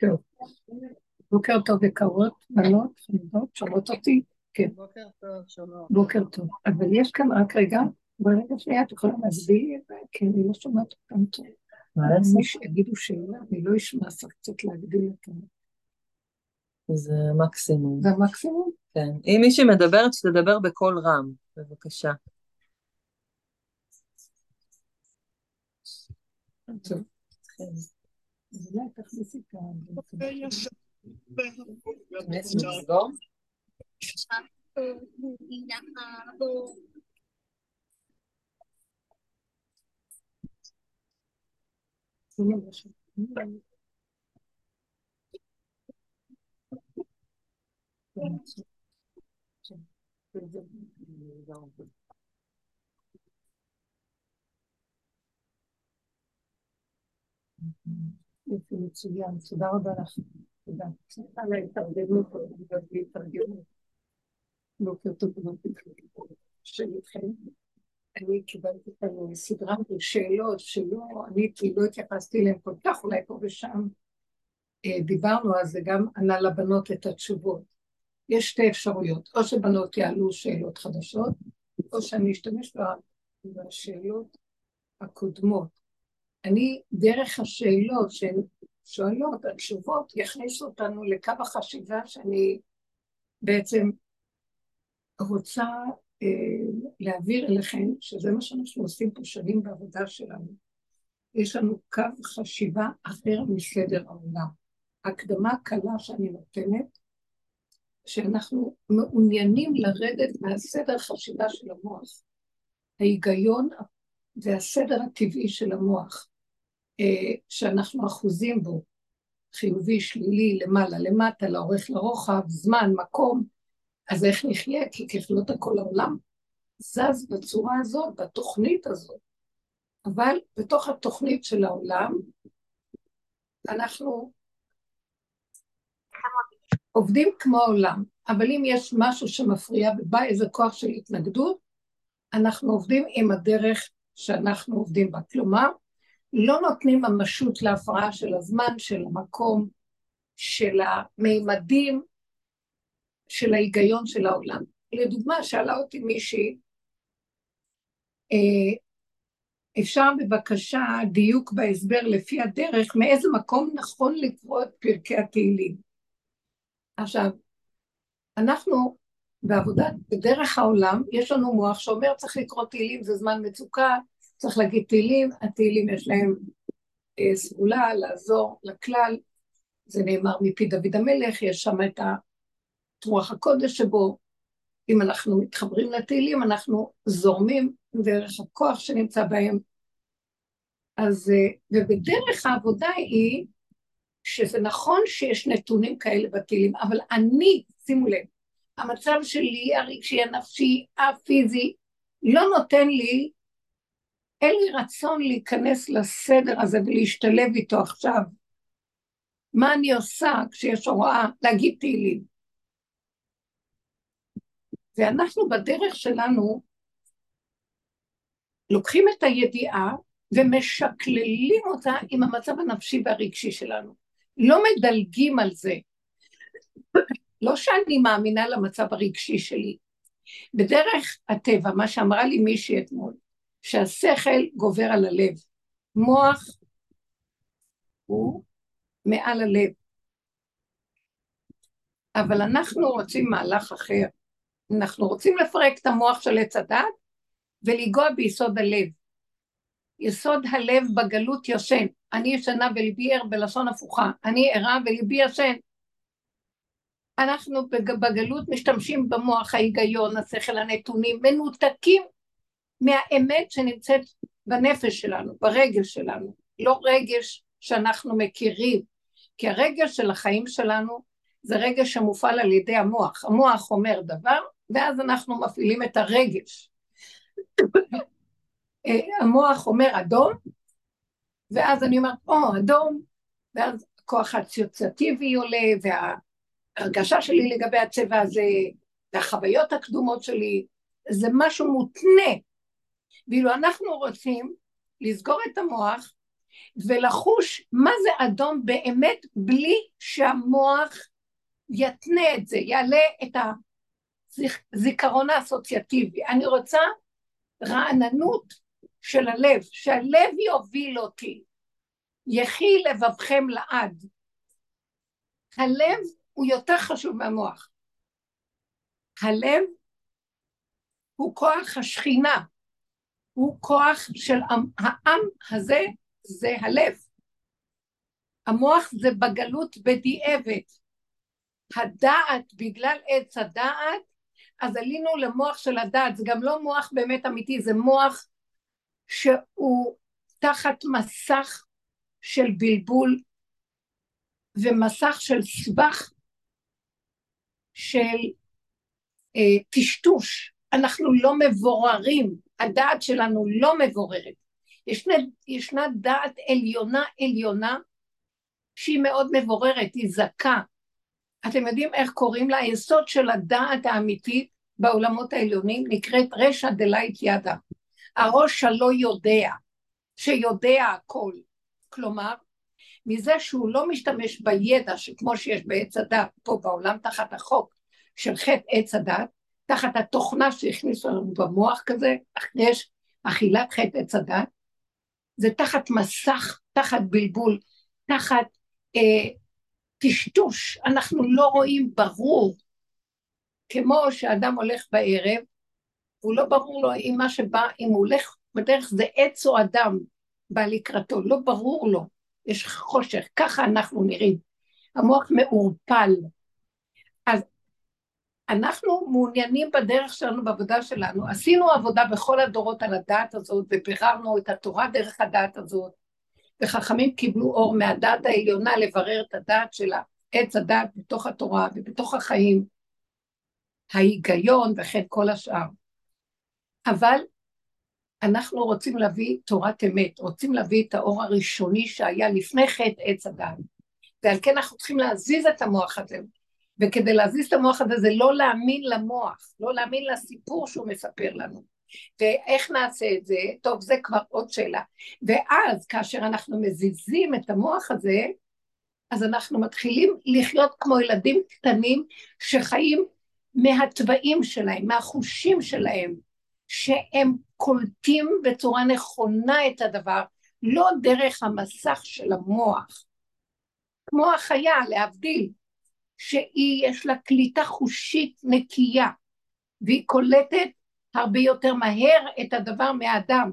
טוב. בוקר טוב יקרות, בנות, חמודות, שומעות אותי? כן. בוקר טוב, שומעות. בוקר טוב. אבל יש כאן רק רגע, ברגע שנייה את יכולה להסביר, כי אני לא שומעת אותם טוב. מה לעשות? יגידו שאלה, אני לא אשמע, צריך קצת להגדיל אותם. זה מקסימום. זה המקסימום? כן. אם מישהי מדברת, שתדבר בקול רם, בבקשה. אולי תכניסי כאן. יופי, מצוין, תודה רבה לך. תודה. סליחה על ההתארגנות, בוקר טוב, שלכם. אני קיבלתי כאן סדרה של שאלות שלא עניתי, לא התייחסתי אליהן כל כך, אולי פה ושם דיברנו על זה, גם ענה לבנות את התשובות. יש שתי אפשרויות, או שבנות יעלו שאלות חדשות, או שאני אשתמש בשאלות הקודמות. אני, דרך השאלות שהן שואלות, התשובות, יכניסו אותנו לקו החשיבה שאני בעצם רוצה אה, להעביר אליכם, שזה מה שאנחנו עושים פה שנים בעבודה שלנו. יש לנו קו חשיבה אחר מסדר העולם. הקדמה קלה שאני נותנת, שאנחנו מעוניינים לרדת מהסדר חשיבה של המוח. ההיגיון והסדר הטבעי של המוח, שאנחנו אחוזים בו, חיובי, שלילי, למעלה, למטה, לאורך, לרוחב, זמן, מקום, אז איך נחיה? כי ככלות הכל העולם זז בצורה הזאת, בתוכנית הזאת. אבל בתוך התוכנית של העולם, אנחנו עובדים כמו העולם, אבל אם יש משהו שמפריע ובא איזה כוח של התנגדות, אנחנו עובדים עם הדרך שאנחנו עובדים בה. כלומר, לא נותנים ממשות להפרעה של הזמן, של המקום, של המימדים, של ההיגיון של העולם. לדוגמה, שאלה אותי מישהי, אה, אפשר בבקשה דיוק בהסבר לפי הדרך, מאיזה מקום נכון לקרוא את פרקי התהילים. עכשיו, אנחנו בעבודת, בדרך העולם, יש לנו מוח שאומר צריך לקרוא תהילים, זה זמן מצוקה, צריך להגיד תהילים, התהילים יש להם אה, סגולה לעזור לכלל, זה נאמר מפי דוד המלך, יש שם את רוח הקודש שבו, אם אנחנו מתחברים לתהילים, אנחנו זורמים דרך הכוח שנמצא בהם. אז, אה, ובדרך העבודה היא שזה נכון שיש נתונים כאלה בתהילים, אבל אני, שימו לב, המצב שלי, הרגשי, הנפשי, הפיזי, לא נותן לי, אין לי רצון להיכנס לסדר הזה ולהשתלב איתו עכשיו. מה אני עושה כשיש הוראה להגיד תהילים? ואנחנו בדרך שלנו לוקחים את הידיעה ומשקללים אותה עם המצב הנפשי והרגשי שלנו. לא מדלגים על זה. לא שאני מאמינה למצב הרגשי שלי. בדרך הטבע, מה שאמרה לי מישהי אתמול, שהשכל גובר על הלב. מוח הוא מעל הלב. אבל אנחנו רוצים מהלך אחר. אנחנו רוצים לפרק את המוח של עץ הדת ולגוע ביסוד הלב. יסוד הלב בגלות ישן. אני ישנה וליבי ער בלשון הפוכה. אני ערה וליבי ישן. אנחנו בגלות משתמשים במוח, ההיגיון, השכל, הנתונים, מנותקים מהאמת שנמצאת בנפש שלנו, ברגש שלנו, לא רגש שאנחנו מכירים, כי הרגש של החיים שלנו זה רגש שמופעל על ידי המוח. המוח אומר דבר, ואז אנחנו מפעילים את הרגש. אה, המוח אומר אדום, ואז אני אומרת, או, אדום, ואז הכוח האציוצטיבי עולה, וההרגשה שלי לגבי הצבע הזה, והחוויות הקדומות שלי, זה משהו מותנה. ואילו אנחנו רוצים לסגור את המוח ולחוש מה זה אדום באמת בלי שהמוח יתנה את זה, יעלה את הזיכרון האסוציאטיבי. אני רוצה רעננות של הלב, שהלב יוביל אותי. יחי לבבכם לעד. הלב הוא יותר חשוב מהמוח. הלב הוא כוח השכינה, הוא כוח של עם, העם הזה, זה הלב. המוח זה בגלות בדיעבד. הדעת, בגלל עץ הדעת, אז עלינו למוח של הדעת, זה גם לא מוח באמת אמיתי, זה מוח שהוא תחת מסך של בלבול ומסך של סבך של אה, טשטוש. אנחנו לא מבוררים, הדעת שלנו לא מבוררת. ישנה, ישנה דעת עליונה עליונה שהיא מאוד מבוררת, היא זכה. אתם יודעים איך קוראים לה? היסוד של הדעת האמיתית בעולמות העליונים נקראת רשע דלית ידה. הראש הלא יודע, שיודע הכל. כלומר, מזה שהוא לא משתמש בידע שכמו שיש בעץ הדת פה בעולם תחת החוק של חטא עץ הדת, תחת התוכנה שהכניסו לנו במוח כזה, יש אכילת חטא עץ הדת, זה תחת מסך, תחת בלבול, תחת אה, טשטוש, אנחנו לא רואים ברור, כמו שאדם הולך בערב, והוא לא ברור לו אם מה שבא, אם הוא הולך בדרך זה עץ או אדם בא לקראתו, לא ברור לו, יש חושך, ככה אנחנו נראים. המוח מעורפל. אנחנו מעוניינים בדרך שלנו, בעבודה שלנו. עשינו עבודה בכל הדורות על הדעת הזאת, וביררנו את התורה דרך הדעת הזאת, וחכמים קיבלו אור מהדעת העליונה לברר את הדעת של עץ הדעת בתוך התורה ובתוך החיים, ההיגיון וכן כל השאר. אבל אנחנו רוצים להביא תורת אמת, רוצים להביא את האור הראשוני שהיה לפני חטא עץ הדעת. ועל כן אנחנו צריכים להזיז את המוח הזה. וכדי להזיז את המוח הזה זה לא להאמין למוח, לא להאמין לסיפור שהוא מספר לנו. ואיך נעשה את זה? טוב, זה כבר עוד שאלה. ואז כאשר אנחנו מזיזים את המוח הזה, אז אנחנו מתחילים לחיות כמו ילדים קטנים שחיים מהתוואים שלהם, מהחושים שלהם, שהם קולטים בצורה נכונה את הדבר, לא דרך המסך של המוח. כמו החיה, להבדיל, שהיא, יש לה קליטה חושית נקייה, והיא קולטת הרבה יותר מהר את הדבר מהאדם,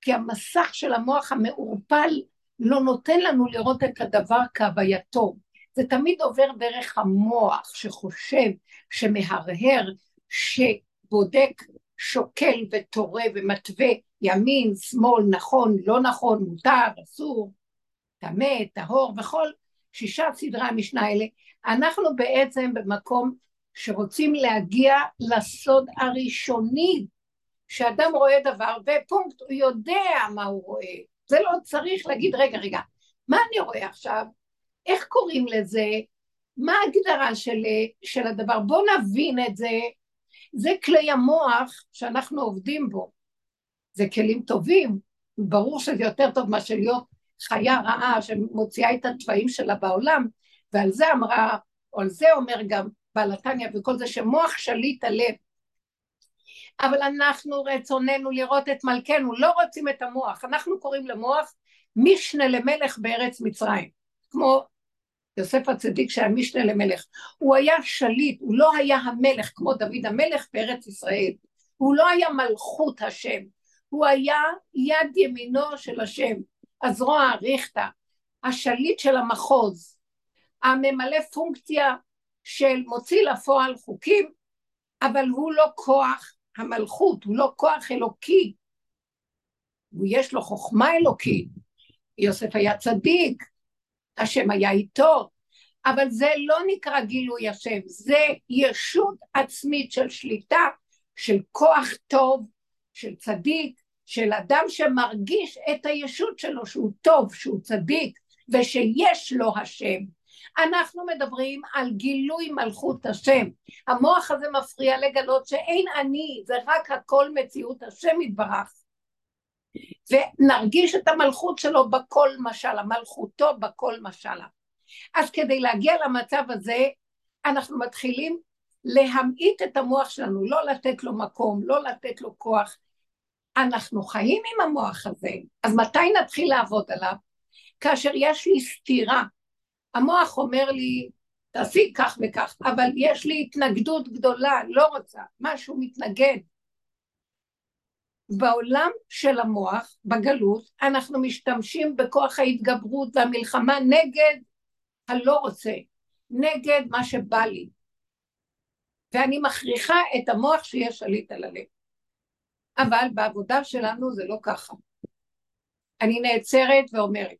כי המסך של המוח המעורפל לא נותן לנו לראות את הדבר כהווייתו. זה תמיד עובר דרך המוח שחושב, שמהרהר, שבודק, שוקל ותורה ומתווה ימין, שמאל, נכון, לא נכון, מותר, אסור, טמא, טהור, וכל שישה סדרי המשנה האלה, אנחנו בעצם במקום שרוצים להגיע לסוד הראשוני, שאדם רואה דבר ופונקט, הוא יודע מה הוא רואה. זה לא צריך להגיד, רגע, רגע, מה אני רואה עכשיו? איך קוראים לזה? מה ההגדרה של, של הדבר? בואו נבין את זה. זה כלי המוח שאנחנו עובדים בו. זה כלים טובים, ברור שזה יותר טוב מאשר להיות חיה רעה שמוציאה את התוואים שלה בעולם, ועל זה אמרה, על זה אומר גם בעל התניא וכל זה, שמוח שליט הלב. אבל אנחנו רצוננו לראות את מלכנו, לא רוצים את המוח, אנחנו קוראים למוח משנה למלך בארץ מצרים, כמו יוסף הצדיק שהיה משנה למלך, הוא היה שליט, הוא לא היה המלך כמו דוד המלך בארץ ישראל, הוא לא היה מלכות השם, הוא היה יד ימינו של השם, הזרוע ריכטה, השליט של המחוז, הממלא פונקציה של מוציא לפועל חוקים, אבל הוא לא כוח המלכות, הוא לא כוח אלוקי, יש לו חוכמה אלוקית, יוסף היה צדיק, השם היה איתו, אבל זה לא נקרא גילוי השם, זה ישות עצמית של שליטה, של כוח טוב, של צדיק, של אדם שמרגיש את הישות שלו שהוא טוב, שהוא צדיק, ושיש לו השם. אנחנו מדברים על גילוי מלכות השם. המוח הזה מפריע לגלות שאין אני, זה רק הכל מציאות השם יתברך. ונרגיש את המלכות שלו בכל משלה, מלכותו בכל משלה. אז כדי להגיע למצב הזה, אנחנו מתחילים להמעיט את המוח שלנו, לא לתת לו מקום, לא לתת לו כוח. אנחנו חיים עם המוח הזה, אז מתי נתחיל לעבוד עליו? כאשר יש לי סתירה. המוח אומר לי, תעשי כך וכך, אבל יש לי התנגדות גדולה, לא רוצה, משהו מתנגד. בעולם של המוח, בגלות, אנחנו משתמשים בכוח ההתגברות והמלחמה נגד הלא רוצה, נגד מה שבא לי. ואני מכריחה את המוח שיהיה שליט על הלב. אבל בעבודה שלנו זה לא ככה. אני נעצרת ואומרת,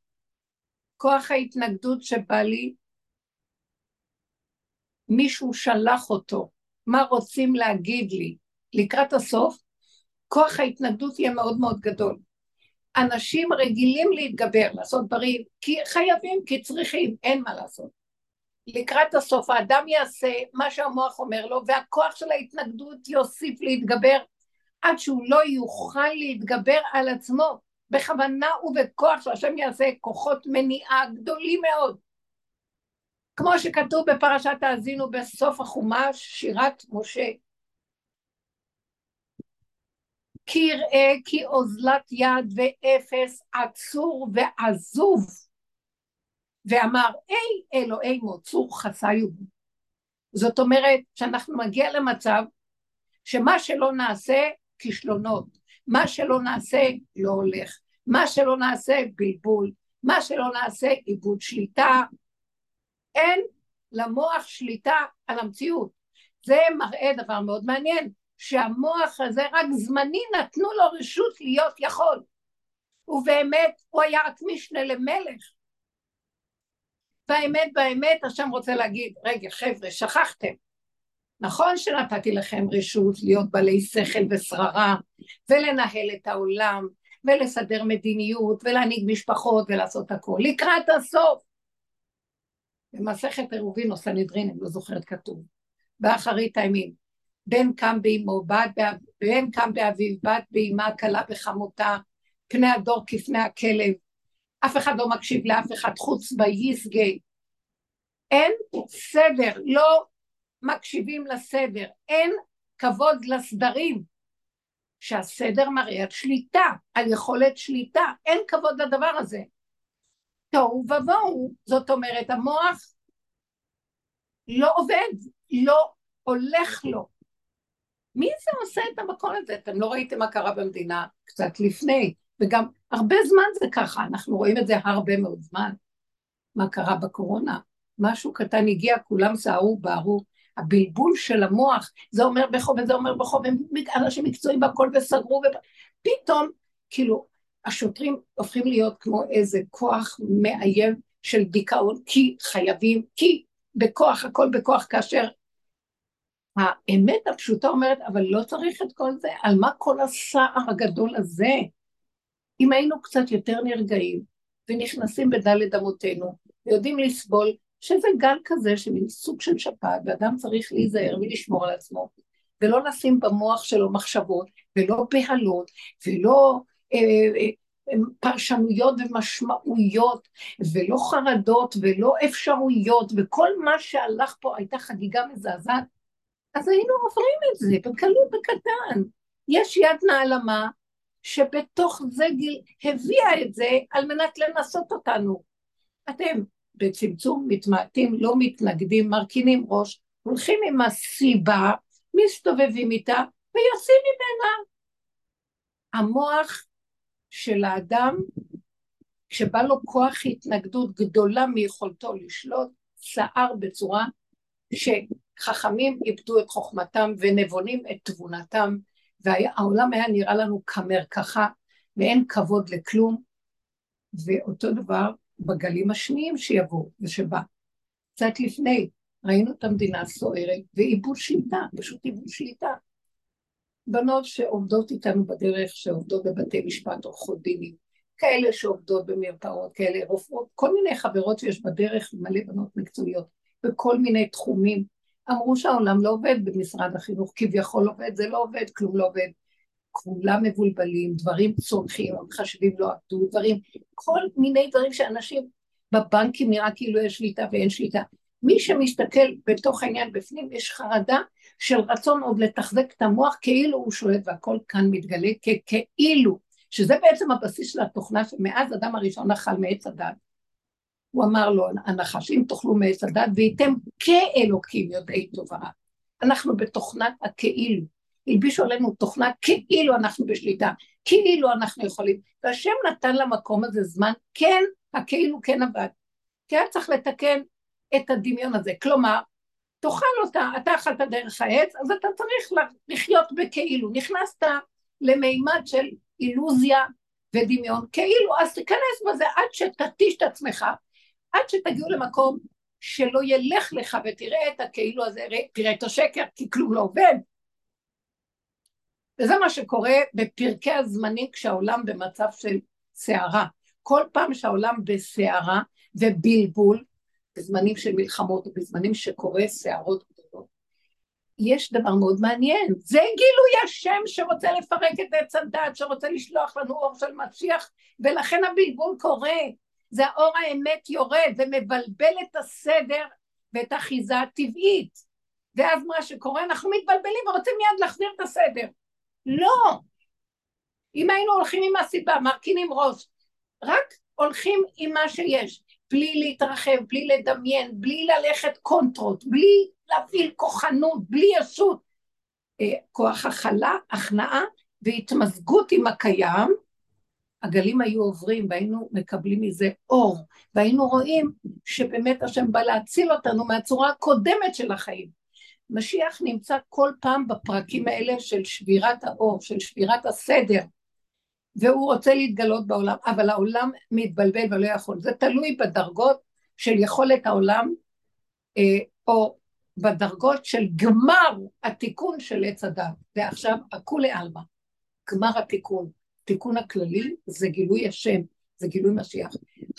כוח ההתנגדות שבא לי, מישהו שלח אותו, מה רוצים להגיד לי? לקראת הסוף, כוח ההתנגדות יהיה מאוד מאוד גדול. אנשים רגילים להתגבר, לעשות דברים, כי חייבים, כי צריכים, אין מה לעשות. לקראת הסוף האדם יעשה מה שהמוח אומר לו, והכוח של ההתנגדות יוסיף להתגבר, עד שהוא לא יוכל להתגבר על עצמו, בכוונה ובכוח שהשם יעשה כוחות מניעה גדולים מאוד. כמו שכתוב בפרשת האזינו בסוף החומש, שירת משה. כי יראה כי אוזלת יד ואפס עצור ועזוב ואמר אי אלוהי מוצור חסיו זאת אומרת שאנחנו נגיע למצב שמה שלא נעשה כישלונות, מה שלא נעשה לא הולך, מה שלא נעשה בלבול, מה שלא נעשה איבוד שליטה, אין למוח שליטה על המציאות. זה מראה דבר מאוד מעניין, שהמוח הזה רק זמני נתנו לו רשות להיות יכול. ובאמת הוא היה רק משנה למלך. באמת באמת השם רוצה להגיד, רגע חבר'ה, שכחתם. נכון שנתתי לכם רשות להיות בעלי שכל ושררה, ולנהל את העולם, ולסדר מדיניות, ולהנהיג משפחות, ולעשות הכל. לקראת הסוף. במסכת עירובין או סנהדרין, אני לא זוכרת כתוב, באחרית הימים. בן קם באמו, בן קם באביו, בת באמה, כלה בחמותה, פני הדור כפני הכלב. אף אחד לא מקשיב לאף אחד חוץ ביסגי. אין סדר, לא מקשיבים לסדר, אין כבוד לסדרים, שהסדר מראה על שליטה, על יכולת שליטה, אין כבוד לדבר הזה. תוהו ובוהו, זאת אומרת המוח לא עובד, לא הולך לו. מי זה עושה את המקום הזה? אתם לא ראיתם מה קרה במדינה קצת לפני, וגם הרבה זמן זה ככה, אנחנו רואים את זה הרבה מאוד זמן. מה קרה בקורונה? משהו קטן הגיע, כולם סערו, בערו. הבלבול של המוח, זה אומר בחוב וזה אומר בחוב, הם אנשים מקצועיים בהכל וסגרו, ופתאום, כאילו, השוטרים הופכים להיות כמו איזה כוח מאיים של דיכאון, כי חייבים, כי בכוח, הכל בכוח, כאשר האמת הפשוטה אומרת, אבל לא צריך את כל זה, על מה כל הסער הגדול הזה? אם היינו קצת יותר נרגעים ונכנסים בדלת אמותינו, ויודעים לסבול, שזה גל כזה שמין סוג של שפעת, ואדם צריך להיזהר ולשמור על עצמו, ולא לשים במוח שלו מחשבות, ולא בהלות, ולא אה, אה, אה, פרשנויות ומשמעויות, ולא חרדות, ולא אפשרויות, וכל מה שהלך פה הייתה חגיגה מזעזעת, אז היינו עוברים את זה בקלות בקטן. יש יד נעלמה שבתוך זה גיל הביאה את זה על מנת לנסות אותנו. אתם בצמצום מתמעטים, לא מתנגדים, מרכינים ראש, הולכים עם הסיבה, מסתובבים איתה ויוצאים ממנה. המוח של האדם, כשבא לו כוח התנגדות גדולה מיכולתו לשלוט, סער בצורה שחכמים איבדו את חוכמתם ונבונים את תבונתם, והעולם היה נראה לנו כמרקחה ואין כבוד לכלום, ואותו דבר בגלים השניים שיבואו ושבא. קצת לפני, ראינו את המדינה סוערת ואיבוד שליטה, פשוט איבוד שליטה. בנות שעובדות איתנו בדרך, שעובדות בבתי משפט, עורכות דינים, כאלה שעובדות במרפאות, כאלה רופאות, כל מיני חברות שיש בדרך, מלא בנות מקצועיות, בכל מיני תחומים. אמרו שהעולם לא עובד במשרד החינוך, כביכול עובד, זה לא עובד, כלום לא עובד. כולם מבולבלים, דברים צורכים, המחשבים לא עבדו, דברים, כל מיני דברים שאנשים בבנקים נראה כאילו יש שליטה ואין שליטה. מי שמסתכל בתוך העניין בפנים, יש חרדה של רצון עוד לתחזק את המוח כאילו הוא שולט והכל כאן מתגלה ככאילו, שזה בעצם הבסיס של התוכנה שמאז אדם הראשון אכל מעץ הדת. הוא אמר לו, הנחש, אם תאכלו מעץ הדת וייתם כאלוקים יודעי טובה. אנחנו בתוכנת הכאילו. הלבישו עלינו תוכנה כאילו אנחנו בשליטה, כאילו אנחנו יכולים. והשם נתן למקום הזה זמן, כן, הכאילו כן עבד. כי היה צריך לתקן את הדמיון הזה. כלומר, תאכל אותה, אתה אכלת דרך העץ, אז אתה צריך לחיות בכאילו. נכנסת למימד של אילוזיה ודמיון, כאילו, אז תיכנס בזה עד שתתיש את עצמך, עד שתגיעו למקום שלא ילך לך ותראה את הכאילו הזה, תראה את השקר, כי כלום לא עובד. וזה מה שקורה בפרקי הזמנים כשהעולם במצב של סערה. כל פעם שהעולם בסערה ובלבול, בזמנים של מלחמות ובזמנים שקורה סערות גדולות, יש דבר מאוד מעניין, זה גילוי השם שרוצה לפרק את עץ הדת, שרוצה לשלוח לנו אור של משיח, ולכן הבלבול קורה. זה האור האמת יורד ומבלבל את הסדר ואת האחיזה הטבעית. ואז מה שקורה, אנחנו מתבלבלים ורוצים מיד להחזיר את הסדר. לא. אם היינו הולכים עם הסיבה, מרכינים ראש, רק הולכים עם מה שיש, בלי להתרחב, בלי לדמיין, בלי ללכת קונטרות, בלי להפעיל כוחנות, בלי ישות, אה, כוח הכלה, הכנעה והתמזגות עם הקיים, הגלים היו עוברים והיינו מקבלים מזה אור, והיינו רואים שבאמת השם בא להציל אותנו מהצורה הקודמת של החיים. משיח נמצא כל פעם בפרקים האלה של שבירת האור, של שבירת הסדר, והוא רוצה להתגלות בעולם, אבל העולם מתבלבל ולא יכול. זה תלוי בדרגות של יכולת העולם, אה, או בדרגות של גמר התיקון של עץ הדת. ועכשיו, הכולי עלמא, גמר התיקון. התיקון הכללי זה גילוי השם, זה גילוי משיח.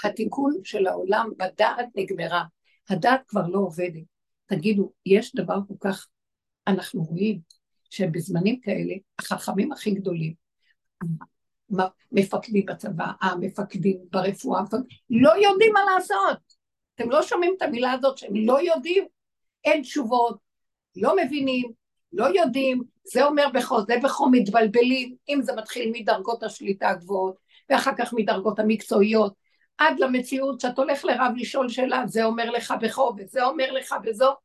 התיקון של העולם בדעת נגמרה, הדעת כבר לא עובדת. תגידו, יש דבר כל כך, אנחנו רואים שבזמנים כאלה, החכמים הכי גדולים, מפקדים בצבא, המפקדים ברפואה, לא יודעים מה לעשות. אתם לא שומעים את המילה הזאת שהם לא יודעים? אין תשובות, לא מבינים, לא יודעים, זה אומר בכל, זה בכל מתבלבלים, אם זה מתחיל מדרגות השליטה הגבוהות, ואחר כך מדרגות המקצועיות, עד למציאות שאת הולך לרב לשאול שאלה, זה אומר לך בכו, וזה אומר לך בזו,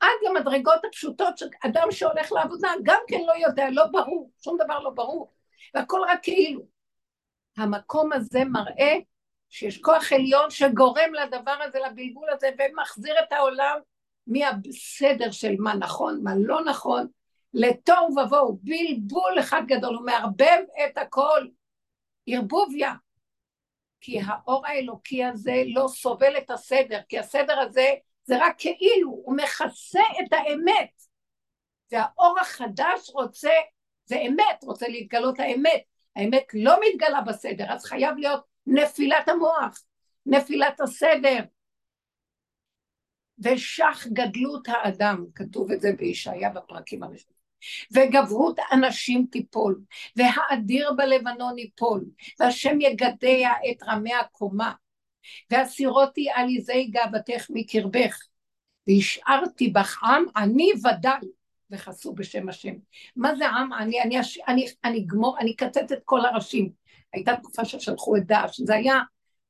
עד למדרגות הפשוטות שאדם שהולך לעבודה גם כן לא יודע, לא ברור, שום דבר לא ברור, והכל רק כאילו. המקום הזה מראה שיש כוח עליון שגורם לדבר הזה, לבלבול הזה, ומחזיר את העולם מהסדר של מה נכון, מה לא נכון, לתוהו ובוהו, בלבול אחד גדול, הוא מערבב את הכל, ערבוביה. כי האור האלוקי הזה לא סובל את הסדר, כי הסדר הזה זה רק כאילו, הוא מכסה את האמת. והאור החדש רוצה, זה אמת, רוצה להתגלות האמת. האמת לא מתגלה בסדר, אז חייב להיות נפילת המוח, נפילת הסדר. ושח גדלות האדם, כתוב את זה בישעיה בפרקים הראשונים. וגברות אנשים תיפול, והאדיר בלבנון ייפול, והשם יגדע את רמי הקומה, והסירותי עליזי גאוותך מקרבך, והשארתי בך עם עני ודל, וחסו בשם השם. מה זה עם עני? אני, אני, אני אגמור, אני אקצץ את כל הראשים. הייתה תקופה ששלחו את דאעש, זה היה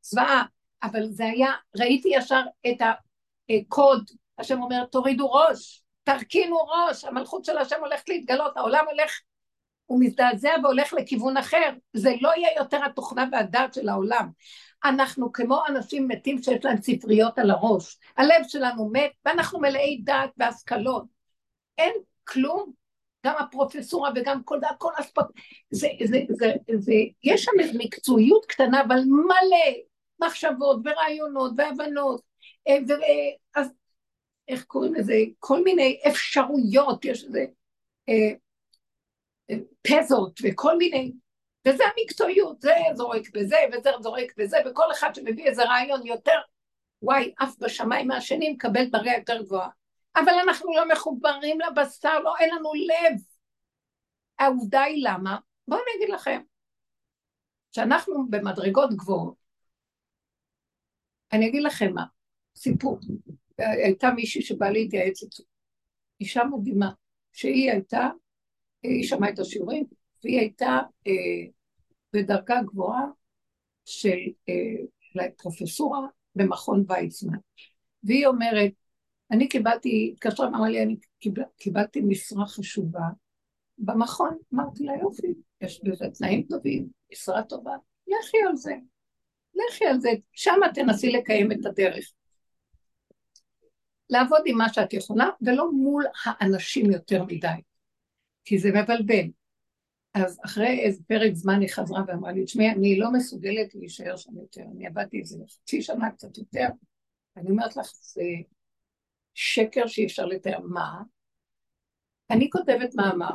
זוועה, אבל זה היה, ראיתי ישר את הקוד, השם אומר, תורידו ראש, תרכינו ראש, המלכות של השם הולכת להתגלות, העולם הולך, הוא מזדעזע והולך לכיוון אחר, זה לא יהיה יותר התוכנה והדעת של העולם. אנחנו כמו אנשים מתים שיש להם ספריות על הראש, הלב שלנו מת ואנחנו מלאי דעת והשכלות. אין כלום, גם הפרופסורה וגם כל זה, הכל אספק, זה, זה, זה, זה, יש שם איזו מקצועיות קטנה, אבל מלא מחשבות ורעיונות והבנות, אה, אז איך קוראים לזה, כל מיני אפשרויות, יש איזה אה, אה, פזות וכל מיני, וזה המקצועיות, זה זורק בזה וזה זורק בזה, וכל אחד שמביא איזה רעיון יותר, וואי, עף בשמיים מהשני מקבל דרגה יותר גבוהה. אבל אנחנו לא מחוברים לבשר, לא, אין לנו לב. העובדה היא למה? בואו אני אגיד לכם, שאנחנו במדרגות גבוהות, אני אגיד לכם מה, סיפור. הייתה מישהי שבאה להתייעץ איתי, אישה מדהימה, שהיא הייתה, היא שמעה את השיעורים, והיא הייתה אה, בדרגה גבוהה של אה, פרופסורה במכון ויצמן. והיא אומרת, אני קיבלתי, התקשרה ואמרה לי, אני קיבל, קיבלתי משרה חשובה במכון. אמרתי לה, יופי, יש בזה תנאים טובים, משרה טובה, לכי על זה. לכי על זה, שמה תנסי לקיים את הדרך. לעבוד עם מה שאת יכולה, ולא מול האנשים יותר מדי, כי זה מבלבל. אז אחרי איזה פרק זמן היא חזרה ואמרה לי, תשמעי, אני לא מסוגלת להישאר שם יותר, אני עבדתי איזה חצי שנה קצת יותר, אני אומרת לך, זה שקר שאי אפשר לתאר. מה? אני כותבת מאמר,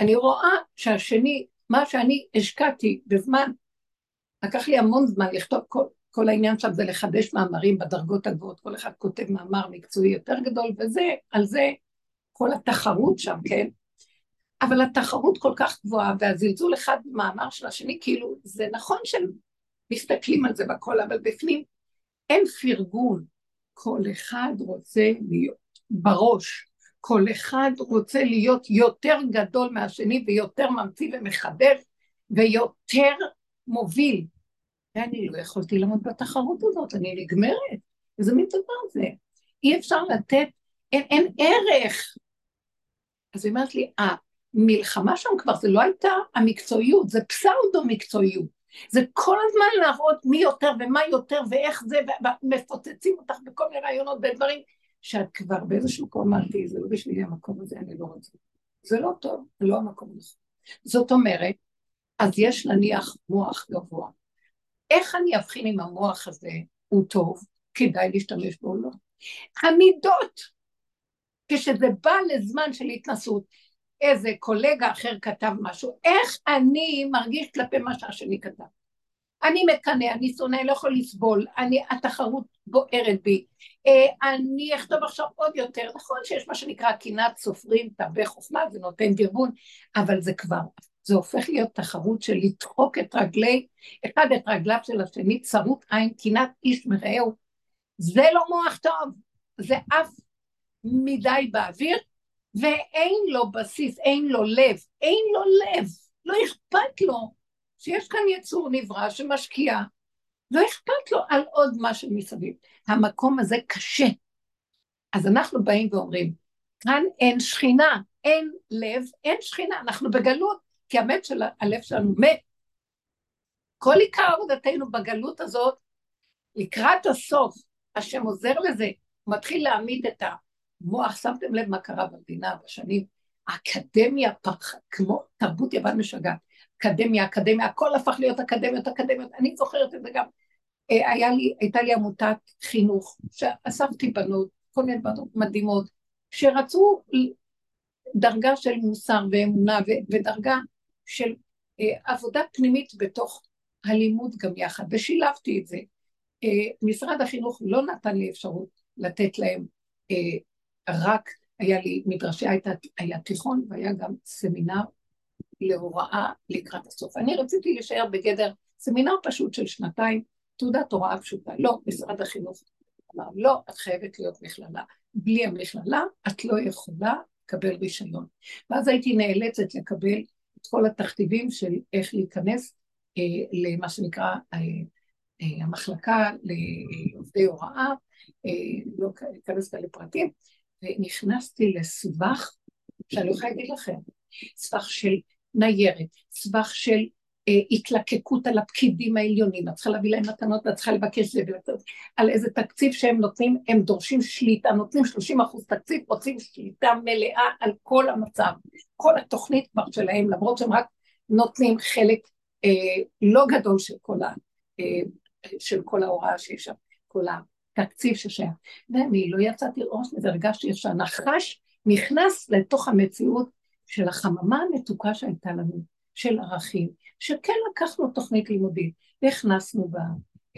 אני רואה שהשני, מה שאני השקעתי בזמן, לקח לי המון זמן לכתוב כל, כל העניין שם זה לחדש מאמרים בדרגות הגבוהות, כל אחד כותב מאמר מקצועי יותר גדול, וזה, על זה כל התחרות שם, כן? אבל התחרות כל כך גבוהה, והזלזול אחד במאמר של השני, כאילו, זה נכון שמסתכלים על זה בכל, אבל בפנים אין פרגון. כל אחד רוצה להיות בראש, כל אחד רוצה להיות יותר גדול מהשני ויותר ממציא ומחדש ויותר מוביל. ואני לא יכולתי לעמוד בתחרות הזאת, אני נגמרת. איזה מין דבר זה? אי אפשר לתת, אין, אין ערך. אז היא אומרת לי, המלחמה שם כבר זה לא הייתה המקצועיות, זה פסאודו מקצועיות. זה כל הזמן להראות מי יותר ומה יותר ואיך זה, ומפוצצים אותך בכל מיני רעיונות ודברים, שאת כבר באיזשהו מקום אמרתי, זה לא בשבילי המקום הזה, אני לא רוצה. זה לא טוב, זה לא המקום הזה. זאת אומרת, אז יש נניח מוח גבוה. איך אני אבחין אם המוח הזה הוא טוב, כדאי להשתמש בו או לא? המידות, כשזה בא לזמן של התנסות, איזה קולגה אחר כתב משהו, איך אני מרגיש כלפי מה שהשני כתב. אני מקנא, אני שונא, לא יכול לסבול, אני, התחרות בוערת בי, אה, אני אכתוב עכשיו עוד יותר, נכון שיש מה שנקרא קנאת סופרים, תרבה חוכמה, זה נותן דרבון, אבל זה כבר, זה הופך להיות תחרות של לדחוק את רגלי, אחד את רגליו של השני, צרות עין, קנאת איש מרעהו, זה לא מוח טוב, זה אף מדי באוויר, ואין לו בסיס, אין לו לב, אין לו לב, לא אכפת לו שיש כאן יצור נברא שמשקיע, לא אכפת לו על עוד משהו מסביב. המקום הזה קשה. אז אנחנו באים ואומרים, כאן אין שכינה, אין לב, אין שכינה, אנחנו בגלות, כי המת של הלב שלנו מת. כל עיקר עבודתנו בגלות הזאת, לקראת הסוף, השם עוזר לזה, הוא מתחיל להעמיד את המוח, שמתם לב מה קרה במדינה בשנים, האקדמיה פרחה, כמו תרבות יוון משגעת, אקדמיה, אקדמיה, הכל הפך להיות אקדמיות, אקדמיות, אני זוכרת את זה גם, אה, היה לי, הייתה לי עמותת חינוך, שאספתי בנות, כל מיני בנות מדהימות, שרצו דרגה של מוסר ואמונה ודרגה של אה, עבודה פנימית בתוך הלימוד גם יחד, ושילבתי את זה. אה, משרד החינוך לא נתן לי אפשרות לתת להם אה, רק, היה לי מדרשי, הייתה, היה תיכון והיה גם סמינר להוראה לקראת הסוף. אני רציתי להישאר בגדר סמינר פשוט של שנתיים, תעודת הוראה פשוטה. לא, משרד החינוך אמר, לא, את חייבת להיות מכללה. בלי המכללה את לא יכולה לקבל רישיון. ואז הייתי נאלצת לקבל כל התכתיבים של איך להיכנס אה, למה שנקרא אה, אה, המחלקה לעובדי הוראה, אה, לא אכנס כאן לפרטים, ונכנסתי לסבך, שאני לא יכולה להגיד לכם, סבך של ניירת, סבך של התלקקות על הפקידים העליונים, את צריכה להביא להם מתנות ואת צריכה לבקש זה על איזה תקציב שהם נותנים, הם דורשים שליטה, נותנים 30 אחוז תקציב, רוצים שליטה מלאה על כל המצב, כל התוכנית כבר שלהם, למרות שהם רק נותנים חלק אה, לא גדול של כל, ה, אה, של כל ההוראה שיש שם, כל התקציב ששייך. ואני לא יצאתי ראש מזה, הרגשתי איך שהנחש נכנס לתוך המציאות של החממה המתוקה שהייתה לנו, של ערכים, שכן לקחנו תוכנית לימודית, והכנסנו בה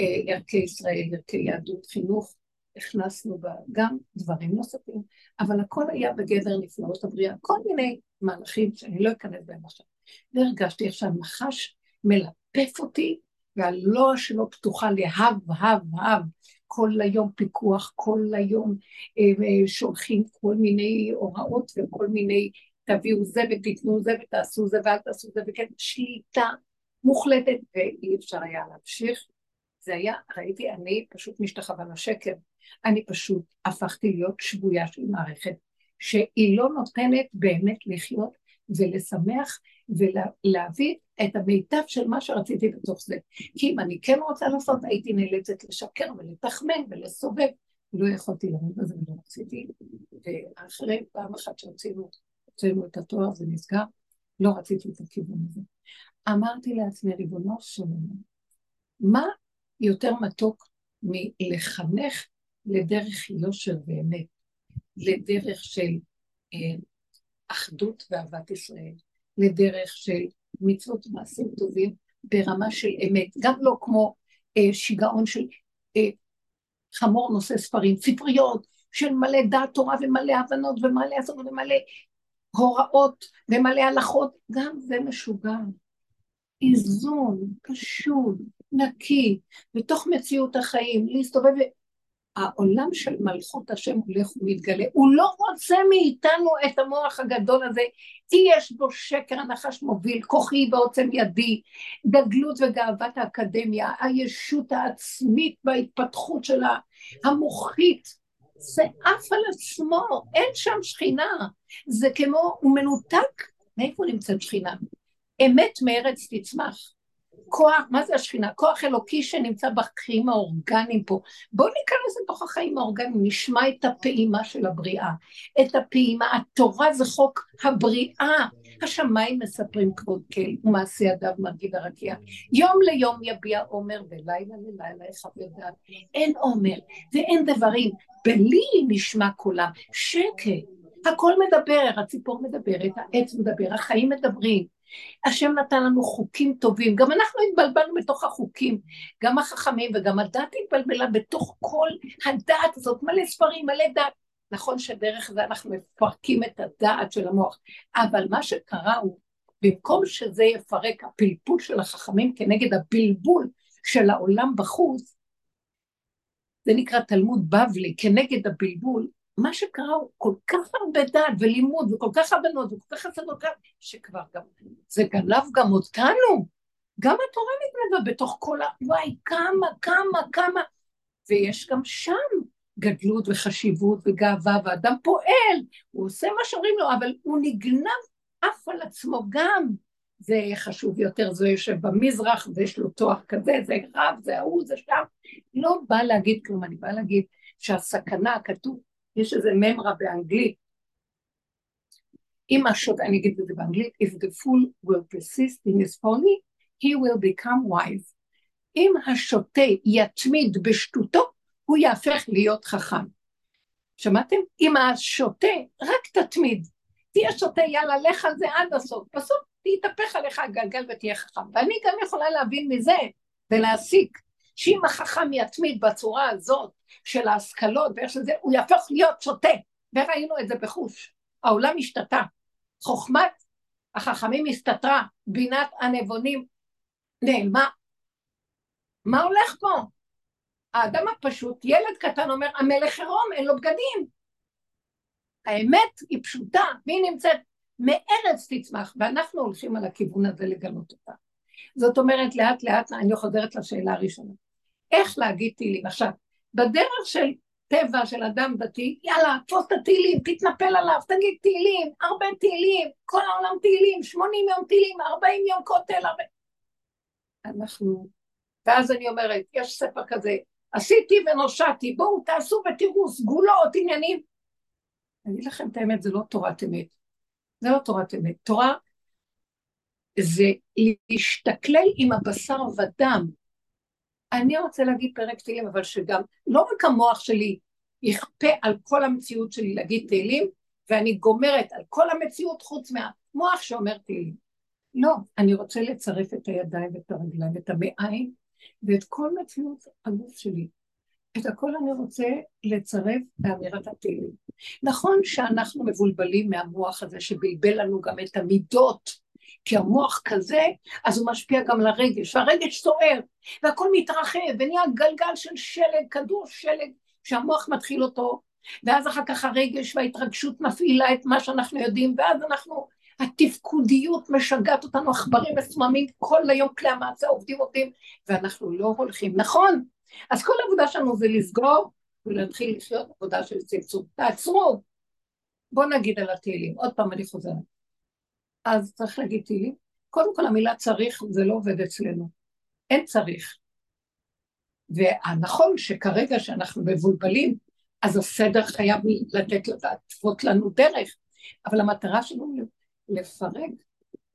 אה, ערכי ישראל, ערכי יהדות, חינוך, הכנסנו בה גם דברים נוספים, אבל הכל היה בגדר נפלאות הבריאה, כל מיני מהלכים שאני לא אכנס בהם עכשיו. והרגשתי איך שהנחש מלפף אותי, והלוע שלו פתוחה להב, הב, הב. כל היום פיקוח, כל היום אה, אה, שולחים כל מיני הוראות וכל מיני תביאו זה ותיתנו זה ותעשו זה ואל תעשו זה וכן שליטה מוחלטת ואי אפשר היה להמשיך. זה היה, ראיתי, אני פשוט משתחווה לשקר. אני פשוט הפכתי להיות שבויה של מערכת שהיא לא נותנת באמת לחיות ולשמח ולהביא את המיטב של מה שרציתי בתוך זה. כי אם אני כן רוצה לעשות, הייתי נאלצת לשקר ולתחמן ולסובב. לא יכולתי לראות בזה ולא רציתי. ואחרי פעם אחת שהוצאנו את התואר, זה נסגר, לא רציתי את הכיוון הזה. אמרתי לעצמי, ריבונו של עולם, מה יותר מתוק מלחנך לדרך יושר ואמת, לדרך של אה, אחדות ואהבת ישראל, לדרך של מצוות מעשים טובים ברמה של אמת, גם לא כמו אה, שיגעון של אה, חמור נושא ספרים, ספריות של מלא דעת תורה ומלא הבנות ומלא עשות ומלא הוראות ומלא הלכות, גם זה משוגע. איזון, פשוט, נקי, בתוך מציאות החיים, להסתובב העולם של מלכות השם הולך ומתגלה. הוא לא רוצה מאיתנו את המוח הגדול הזה, כי יש בו שקר, הנחש מוביל, כוחי בעוצם ידי, גדלות וגאוות האקדמיה, הישות העצמית וההתפתחות שלה, המוחית, זה עף על עצמו, אין שם שכינה. זה כמו, הוא מנותק, מאיפה נמצאת שכינה? אמת מארץ תצמח. כוח, מה זה השכינה? כוח אלוקי שנמצא בחיים האורגניים פה. בואו ניכנס לתוך החיים האורגניים, נשמע את הפעימה של הבריאה. את הפעימה, התורה זה חוק הבריאה. השמיים מספרים כבוד כל, ומעשה ידיו מרגיד הרקיע. יום ליום יביע עומר, ולילה ללילה יחבר דעת. אין עומר ואין דברים, בלי נשמע קולם. שקט. הכל מדבר, הציפור מדברת, העץ מדבר, החיים מדברים. השם נתן לנו חוקים טובים, גם אנחנו התבלבלנו בתוך החוקים, גם החכמים וגם הדת התבלבלה בתוך כל הדעת הזאת, מלא ספרים, מלא דת. נכון שדרך זה אנחנו מפרקים את הדעת של המוח, אבל מה שקרה הוא, במקום שזה יפרק הפלפול של החכמים כנגד הבלבול של העולם בחוץ, זה נקרא תלמוד בבלי, כנגד הבלבול, מה שקרה הוא כל כך הרבה דעת ולימוד וכל כך הבנות וכל כך הסדות, שכבר גם, זה גנב גם אותנו. גם התורה נגנבה בתוך כל ה... וואי, כמה, כמה, כמה. ויש גם שם גדלות וחשיבות וגאווה, ואדם פועל, הוא עושה מה שאומרים לו, אבל הוא נגנב אף על עצמו גם. זה חשוב יותר, זה יושב במזרח, ויש לו תואר כזה, זה רב, זה ההוא, זה שם. לא בא להגיד כלום, אני באה להגיד שהסכנה, כתוב, יש איזה ממרה באנגלית, אם השוטה, אני אגיד את זה באנגלית, if the fool will persist in his folly, he will become wise. אם השוטה יתמיד בשטותו, הוא יהפך להיות חכם. שמעתם? אם השוטה רק תתמיד, תהיה שוטה, יאללה, לך על זה עד הסוף, בסוף יתהפך עליך הגלגל ותהיה חכם. ואני גם יכולה להבין מזה ולהסיק שאם החכם יתמיד בצורה הזאת של ההשכלות ואיך שזה, הוא יהפוך להיות שוטה, וראינו את זה בחוש. העולם השתתה. חוכמת החכמים הסתתרה, בינת הנבונים נעלמה. מה הולך פה? האדם הפשוט, ילד קטן אומר, המלך עירום, אין לו בגדים. האמת היא פשוטה, והיא נמצאת מארץ תצמח, ואנחנו הולכים על הכיוון הזה לגלות אותה. זאת אומרת, לאט לאט, אני חוזרת לשאלה הראשונה. איך להגיד תהילים? עכשיו, בדרך של טבע של אדם דתי, יאללה, תפוס את התהילים, תתנפל עליו, תגיד תהילים, הרבה תהילים, כל העולם תהילים, 80 יום תהילים, 40 יום כותל, הרבה... אנחנו... ואז אני אומרת, יש ספר כזה, עשיתי ונושעתי, בואו תעשו ותראו, סגולות, עניינים. אני אגיד לכם את האמת, זה לא תורת אמת. זה לא תורת אמת. תורה זה להשתכלל עם הבשר ודם, אני רוצה להגיד פרק תהילים, אבל שגם, לא רק המוח שלי יכפה על כל המציאות שלי להגיד תהילים, ואני גומרת על כל המציאות חוץ מהמוח שאומר תהילים. לא, אני רוצה לצרף את הידיים ואת הרגליים ואת המעיים ואת כל מציאות הגוף שלי. את הכל אני רוצה לצרף באמירת התהילים. נכון שאנחנו מבולבלים מהמוח הזה שבלבל לנו גם את המידות, כי המוח כזה, אז הוא משפיע גם על הרגש, והרגש סוער, והכל מתרחב, ונהיה גלגל של שלג, כדור שלג, שהמוח מתחיל אותו, ואז אחר כך הרגש וההתרגשות מפעילה את מה שאנחנו יודעים, ואז אנחנו, התפקודיות משגעת אותנו, עכברים מסוממים, כל היום כלי המעשה עובדים עובדים, ואנחנו לא הולכים. נכון, אז כל העבודה שלנו זה לסגור ולהתחיל לחיות עבודה של צמצום. תעצרו. בואו נגיד על התהילים, עוד פעם אני חוזרת. אז צריך להגיד תהילים. קודם כל המילה צריך זה לא עובד אצלנו. אין צריך. והנכון שכרגע שאנחנו מבולבלים, אז הסדר חייב לתת להתוות לנו דרך, אבל המטרה שלנו לפרק,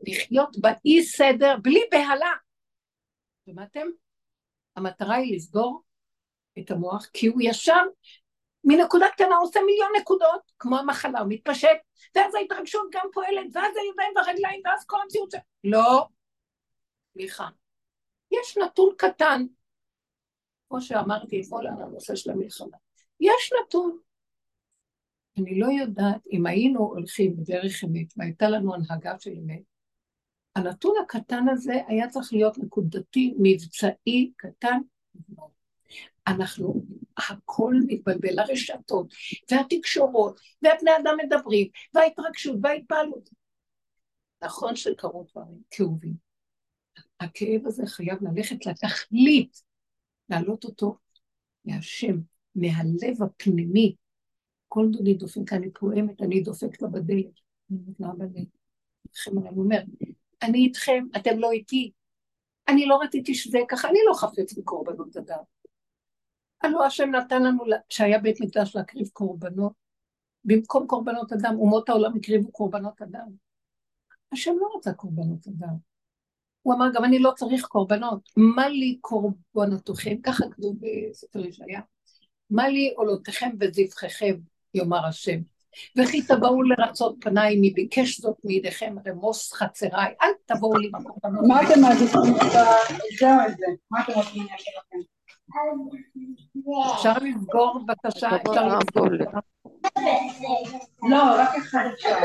לחיות באי סדר בלי בהלה. שמעתם? המטרה היא לסגור את המוח, כי הוא ישר מנקודה קטנה עושה מיליון נקודות, כמו המחלה, הוא מתפשט, ואז ההתרגשות גם פועלת, ואז הידיים והרגליים, ואז כל המציאות ש... לא, סליחה. יש נתון קטן, כמו שאמרתי אתמול על הנושא של המלחמה. יש נתון. אני לא יודעת אם היינו הולכים בדרך אמת והייתה לנו הנהגה של אמת, הנתון הקטן הזה היה צריך להיות נקודתי, מבצעי, קטן. אנחנו, הכל מתבלבל, הרשתות, והתקשורות, והבני אדם מדברים, וההתרגשות, וההתפעלות. נכון שקרו דברים כאובים. הכאב הזה חייב ללכת לתכלית, להעלות אותו מהשם, מהלב הפנימי. כל דודי דופק, אני פועמת, אני דופקת לה בדלת. אני אומרת לה בדלת. אני אומר, אני איתכם, אתם לא איתי. אני לא רציתי שזה ככה, אני לא חפץ בקורבנות אדם. הלוא השם נתן לנו, שהיה בית מקדש להקריב קורבנות, במקום קורבנות אדם, אומות העולם הקריבו קורבנות אדם. השם לא רצה קורבנות אדם. הוא אמר, גם אני לא צריך קורבנות. מה לי קורבנותיכם? ככה כתוב בספר ישעיה. מה לי עולותיכם וזבחיכם, יאמר השם. וכי תבואו לרצות פניי, מי ביקש זאת מידיכם רמוס חצריי, אל תבואו לי בקורבנות. מה אתם מעדיפים את זה את זה? מה אתם רוצים להגיד לכם? אפשר לסגור בבקשה, אפשר לסגור. לא, רק אחד אפשר.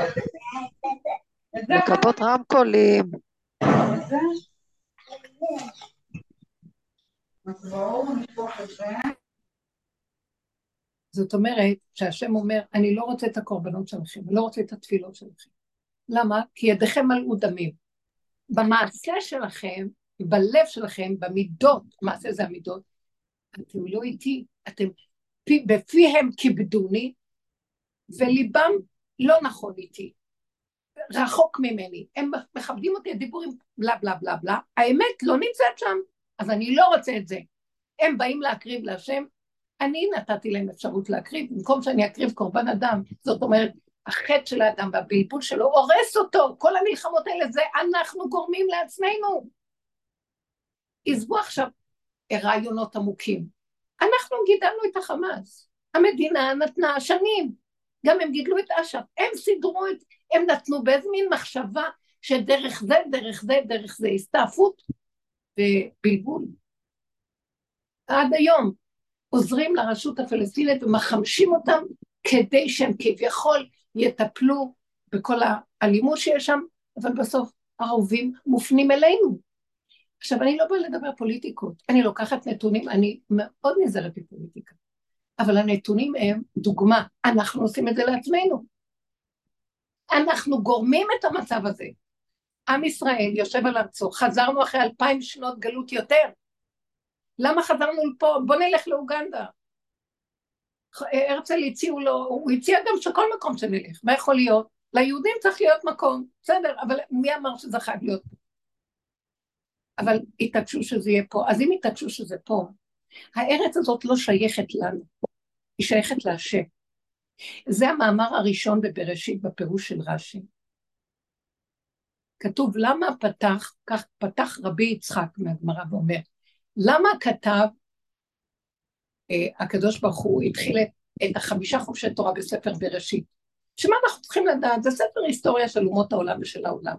לכבות רמקולים. זאת אומרת שהשם אומר, אני לא רוצה את הקורבנות שלכם, אני לא רוצה את התפילות שלכם. למה? כי ידיכם מלאו דמים. במעשה שלכם, בלב שלכם, במידות, מעשה זה המידות, אתם לא איתי, אתם בפיהם כיבדוני, וליבם לא נכון איתי, רחוק ממני. הם מכבדים אותי, הדיבורים בלה בלה בלה בלה, האמת לא נמצאת שם, אז אני לא רוצה את זה. הם באים להקריב להשם, אני נתתי להם אפשרות להקריב, במקום שאני אקריב קורבן אדם, זאת אומרת, החטא של האדם והבלבול שלו הורס אותו, כל המלחמות האלה זה אנחנו גורמים לעצמנו. עזבו עכשיו רעיונות עמוקים. אנחנו גידלנו את החמאס, המדינה נתנה שנים, גם הם גידלו את אש"ף, הם סידרו את, הם נתנו באיזה מין מחשבה שדרך זה, דרך זה, דרך זה, הסתעפות ובלבול. עד היום עוזרים לרשות הפלסטינית ומחמשים אותם כדי שהם כביכול יטפלו בכל האלימות שיש שם, אבל בסוף האהובים מופנים אלינו. עכשיו, אני לא באה לדבר פוליטיקות, אני לוקחת נתונים, אני מאוד נזהרת בפוליטיקה, אבל הנתונים הם דוגמה, אנחנו עושים את זה לעצמנו. אנחנו גורמים את המצב הזה. עם ישראל יושב על ארצו, חזרנו אחרי אלפיים שנות גלות יותר. למה חזרנו לפה? בוא נלך לאוגנדה. הרצל הציעו לו, הוא הציע גם שכל מקום שנלך, מה יכול להיות? ליהודים צריך להיות מקום, בסדר, אבל מי אמר שזה חייב להיות פה? אבל התעקשו שזה יהיה פה. אז אם התעקשו שזה פה, הארץ הזאת לא שייכת לנו, היא שייכת להשם. זה המאמר הראשון בבראשית בפירוש של רש"י. כתוב למה פתח, כך פתח רבי יצחק מהגמרא ואומר, למה כתב אה, הקדוש ברוך הוא התחיל את, את החמישה חובשי תורה בספר בראשית? שמה אנחנו צריכים לדעת? זה ספר היסטוריה של אומות העולם ושל העולם.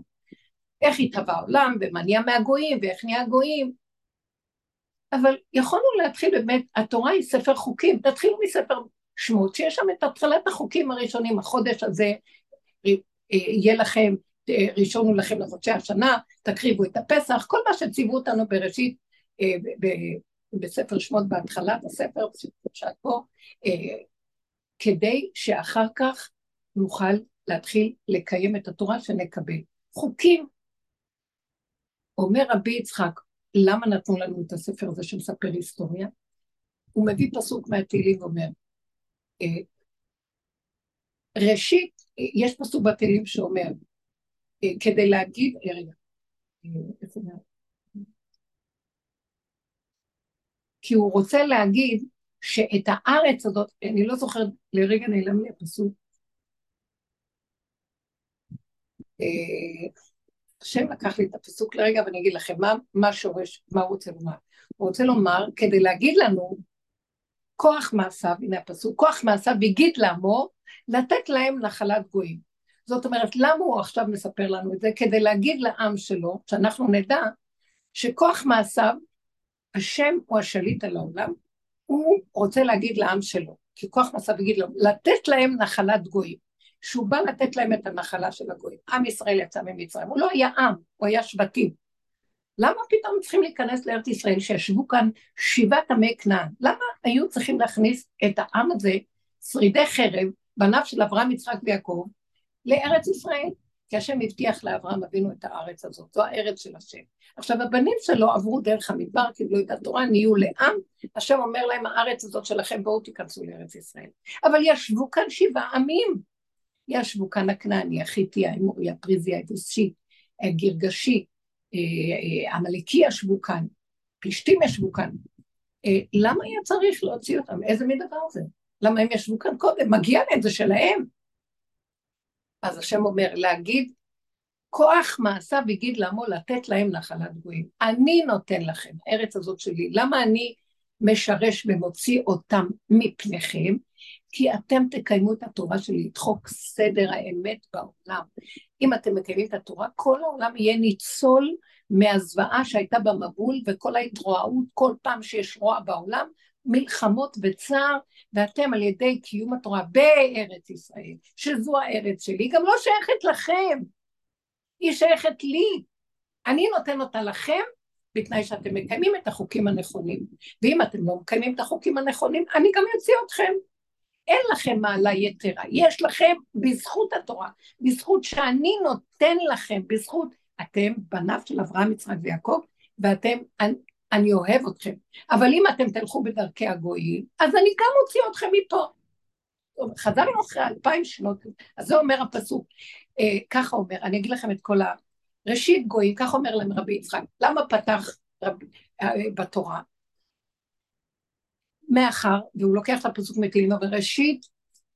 איך התהווה העולם, ומה נהיה מהגויים, ואיך נהיה גויים. אבל יכולנו להתחיל באמת, התורה היא ספר חוקים, תתחילו מספר שמות, שיש שם את התחלת החוקים הראשונים, החודש הזה אה, יהיה לכם אה, ראשון הוא לכם לחודשי השנה, תקריבו את הפסח, כל מה שציוו אותנו בראשית, אה, בספר שמות בהתחלת הספר, שאת פה, כדי שאחר כך נוכל להתחיל לקיים את התורה שנקבל. חוקים. אומר רבי יצחק, למה נתנו לנו את הספר הזה שמספר היסטוריה? הוא מביא פסוק מהתהילים ואומר, ראשית, יש פסוק בתהילים שאומר, אה, כדי להגיד, אה, רגע, אה? כי הוא רוצה להגיד שאת הארץ הזאת, אני לא זוכרת, לרגע נעלם לי הפסוק. השם לקח לי את הפסוק לרגע ואני אגיד לכם מה, מה שורש, מה הוא רוצה לומר. הוא רוצה לומר, כדי להגיד לנו, כוח מעשיו, הנה הפסוק, כוח מעשיו הגיד לעמו, לתת להם נחלת גויים. זאת אומרת, למה הוא עכשיו מספר לנו את זה? כדי להגיד לעם שלו, שאנחנו נדע שכוח מעשיו, השם הוא השליט על העולם, הוא רוצה להגיד לעם שלו, כי כוח מעשיו יגיד לו, לתת להם נחלת גויים. שהוא בא לתת להם את הנחלה של הגויים. עם ישראל יצא ממצרים, הוא לא היה עם, הוא היה שבטים. למה פתאום צריכים להיכנס לארץ ישראל שישבו כאן שבעת עמי כנען? למה היו צריכים להכניס את העם הזה, שרידי חרב, בניו של אברהם, יצחק ויעקב, לארץ ישראל? כי השם הבטיח לאברהם אבינו את הארץ הזאת, זו הארץ של השם. עכשיו הבנים שלו עברו דרך המדבר, קיבלו את התורה, נהיו לעם, השם אומר להם הארץ הזאת שלכם בואו תיכנסו לארץ ישראל. אבל ישבו כאן שבעה עמים, ישבו כאן הכנעני, החיטי, האמורי, הפריזי, היבוסי, הגרגשי, עמלקי ישבו כאן, פלישתים ישבו כאן. אה, למה היה צריך להוציא אותם? איזה מין דבר זה? למה הם ישבו כאן קודם? מגיע להם, זה שלהם. אז השם אומר, להגיד, כוח מעשיו הגיד לעמו לתת להם נחלת גויים. אני נותן לכם, הארץ הזאת שלי. למה אני משרש ומוציא אותם מפניכם? כי אתם תקיימו את התורה שלי, את חוק סדר האמת בעולם. אם אתם מקיימים את התורה, כל העולם יהיה ניצול מהזוועה שהייתה במבול וכל ההתרועעות, כל פעם שיש רוע בעולם, מלחמות וצער, ואתם על ידי קיום התורה בארץ ישראל, שזו הארץ שלי, גם לא שייכת לכם, היא שייכת לי. אני נותן אותה לכם בתנאי שאתם מקיימים את החוקים הנכונים. ואם אתם לא מקיימים את החוקים הנכונים, אני גם אוציא אתכם. אין לכם מעלה יתרה, יש לכם בזכות התורה, בזכות שאני נותן לכם, בזכות אתם בניו של אברהם, יצחק ויעקב, ואתם, אני, אני אוהב אתכם. אבל אם אתם תלכו בדרכי הגויים, אז אני גם מוציא אתכם מפה. חזרנו אחרי אלפיים שנות, אז זה אומר הפסוק. אה, ככה אומר, אני אגיד לכם את כל ה... ראשית גויים, ככה אומר להם רבי יצחק, למה פתח רב, אה, בתורה? מאחר, והוא לוקח את הפסוק מתהילים, אבל ראשית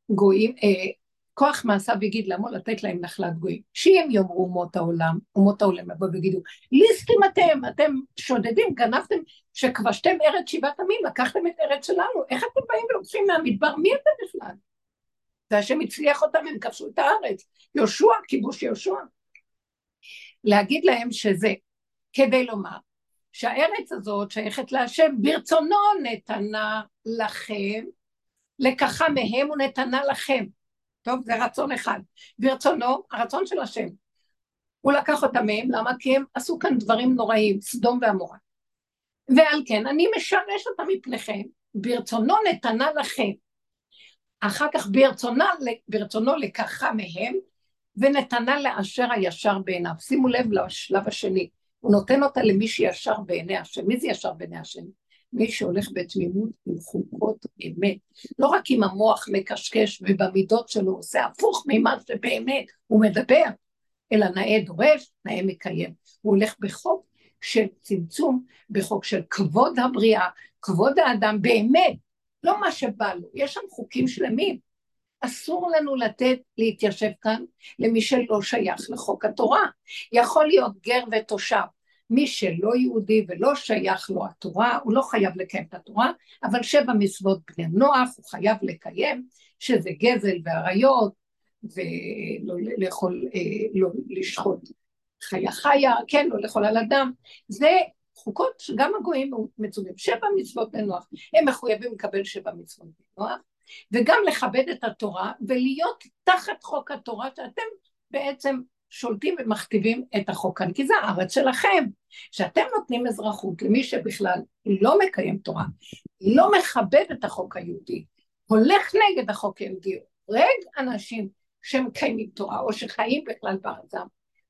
גויים, אה, כוח מעשיו יגיד לעמו לתת להם נחלת גויים. שאם יאמרו אומות העולם, אומות העולם יבואו ויגידו, ליסטים אתם, אתם שודדים, גנבתם, שכבשתם ארץ שבעת עמים, לקחתם את ארץ שלנו, איך אתם באים ולוקחים מהמדבר, מי אתם בכלל? זה השם הצליח אותם, הם כבשו את הארץ. יהושע, כיבוש יהושע. להגיד להם שזה כדי לומר שהארץ הזאת שייכת להשם, ברצונו נתנה לכם, לקחה מהם ונתנה לכם. טוב, זה רצון אחד. ברצונו, הרצון של השם. הוא לקח אותם מהם, למה? כי הם עשו כאן דברים נוראים, סדום ועמורה. ועל כן, אני משרש אותם מפניכם, ברצונו נתנה לכם. אחר כך ברצונה, ברצונו לקחה מהם, ונתנה לאשר הישר בעיניו. שימו לב לשלב השני, הוא נותן אותה למי שישר בעיני השם. מי זה ישר בעיני השם? מי שהולך בתמימות עם חוקות אמת. לא רק עם המוח מקשקש ובמידות שלו עושה הפוך ממה שבאמת הוא מדבר, אלא נאה דורש, נאה מקיים. הוא הולך בחוק של צמצום, בחוק של כבוד הבריאה, כבוד האדם, באמת, לא מה שבא לו. יש שם חוקים שלמים. אסור לנו לתת להתיישב כאן למי שלא שייך לחוק התורה. יכול להיות גר ותושב, מי שלא יהודי ולא שייך לו התורה, הוא לא חייב לקיים את התורה, אבל שבע מצוות בני נוח הוא חייב לקיים, שזה גזל ועריות, ולא לאכול, אה, לא לשחוט חיה חיה, כן, לא לאכול על אדם, זה חוקות שגם הגויים מצווים, שבע מצוות בני נוח, הם מחויבים לקבל שבע מצוות בני נוח, וגם לכבד את התורה ולהיות תחת חוק התורה שאתם בעצם שולטים ומכתיבים את החוק כאן, כי זה הארץ שלכם. כשאתם נותנים אזרחות למי שבכלל לא מקיים תורה, לא מכבד את החוק היהודי, הולך נגד החוק היהודי, הורג אנשים שמקיימים תורה או שחיים בכלל בארצם,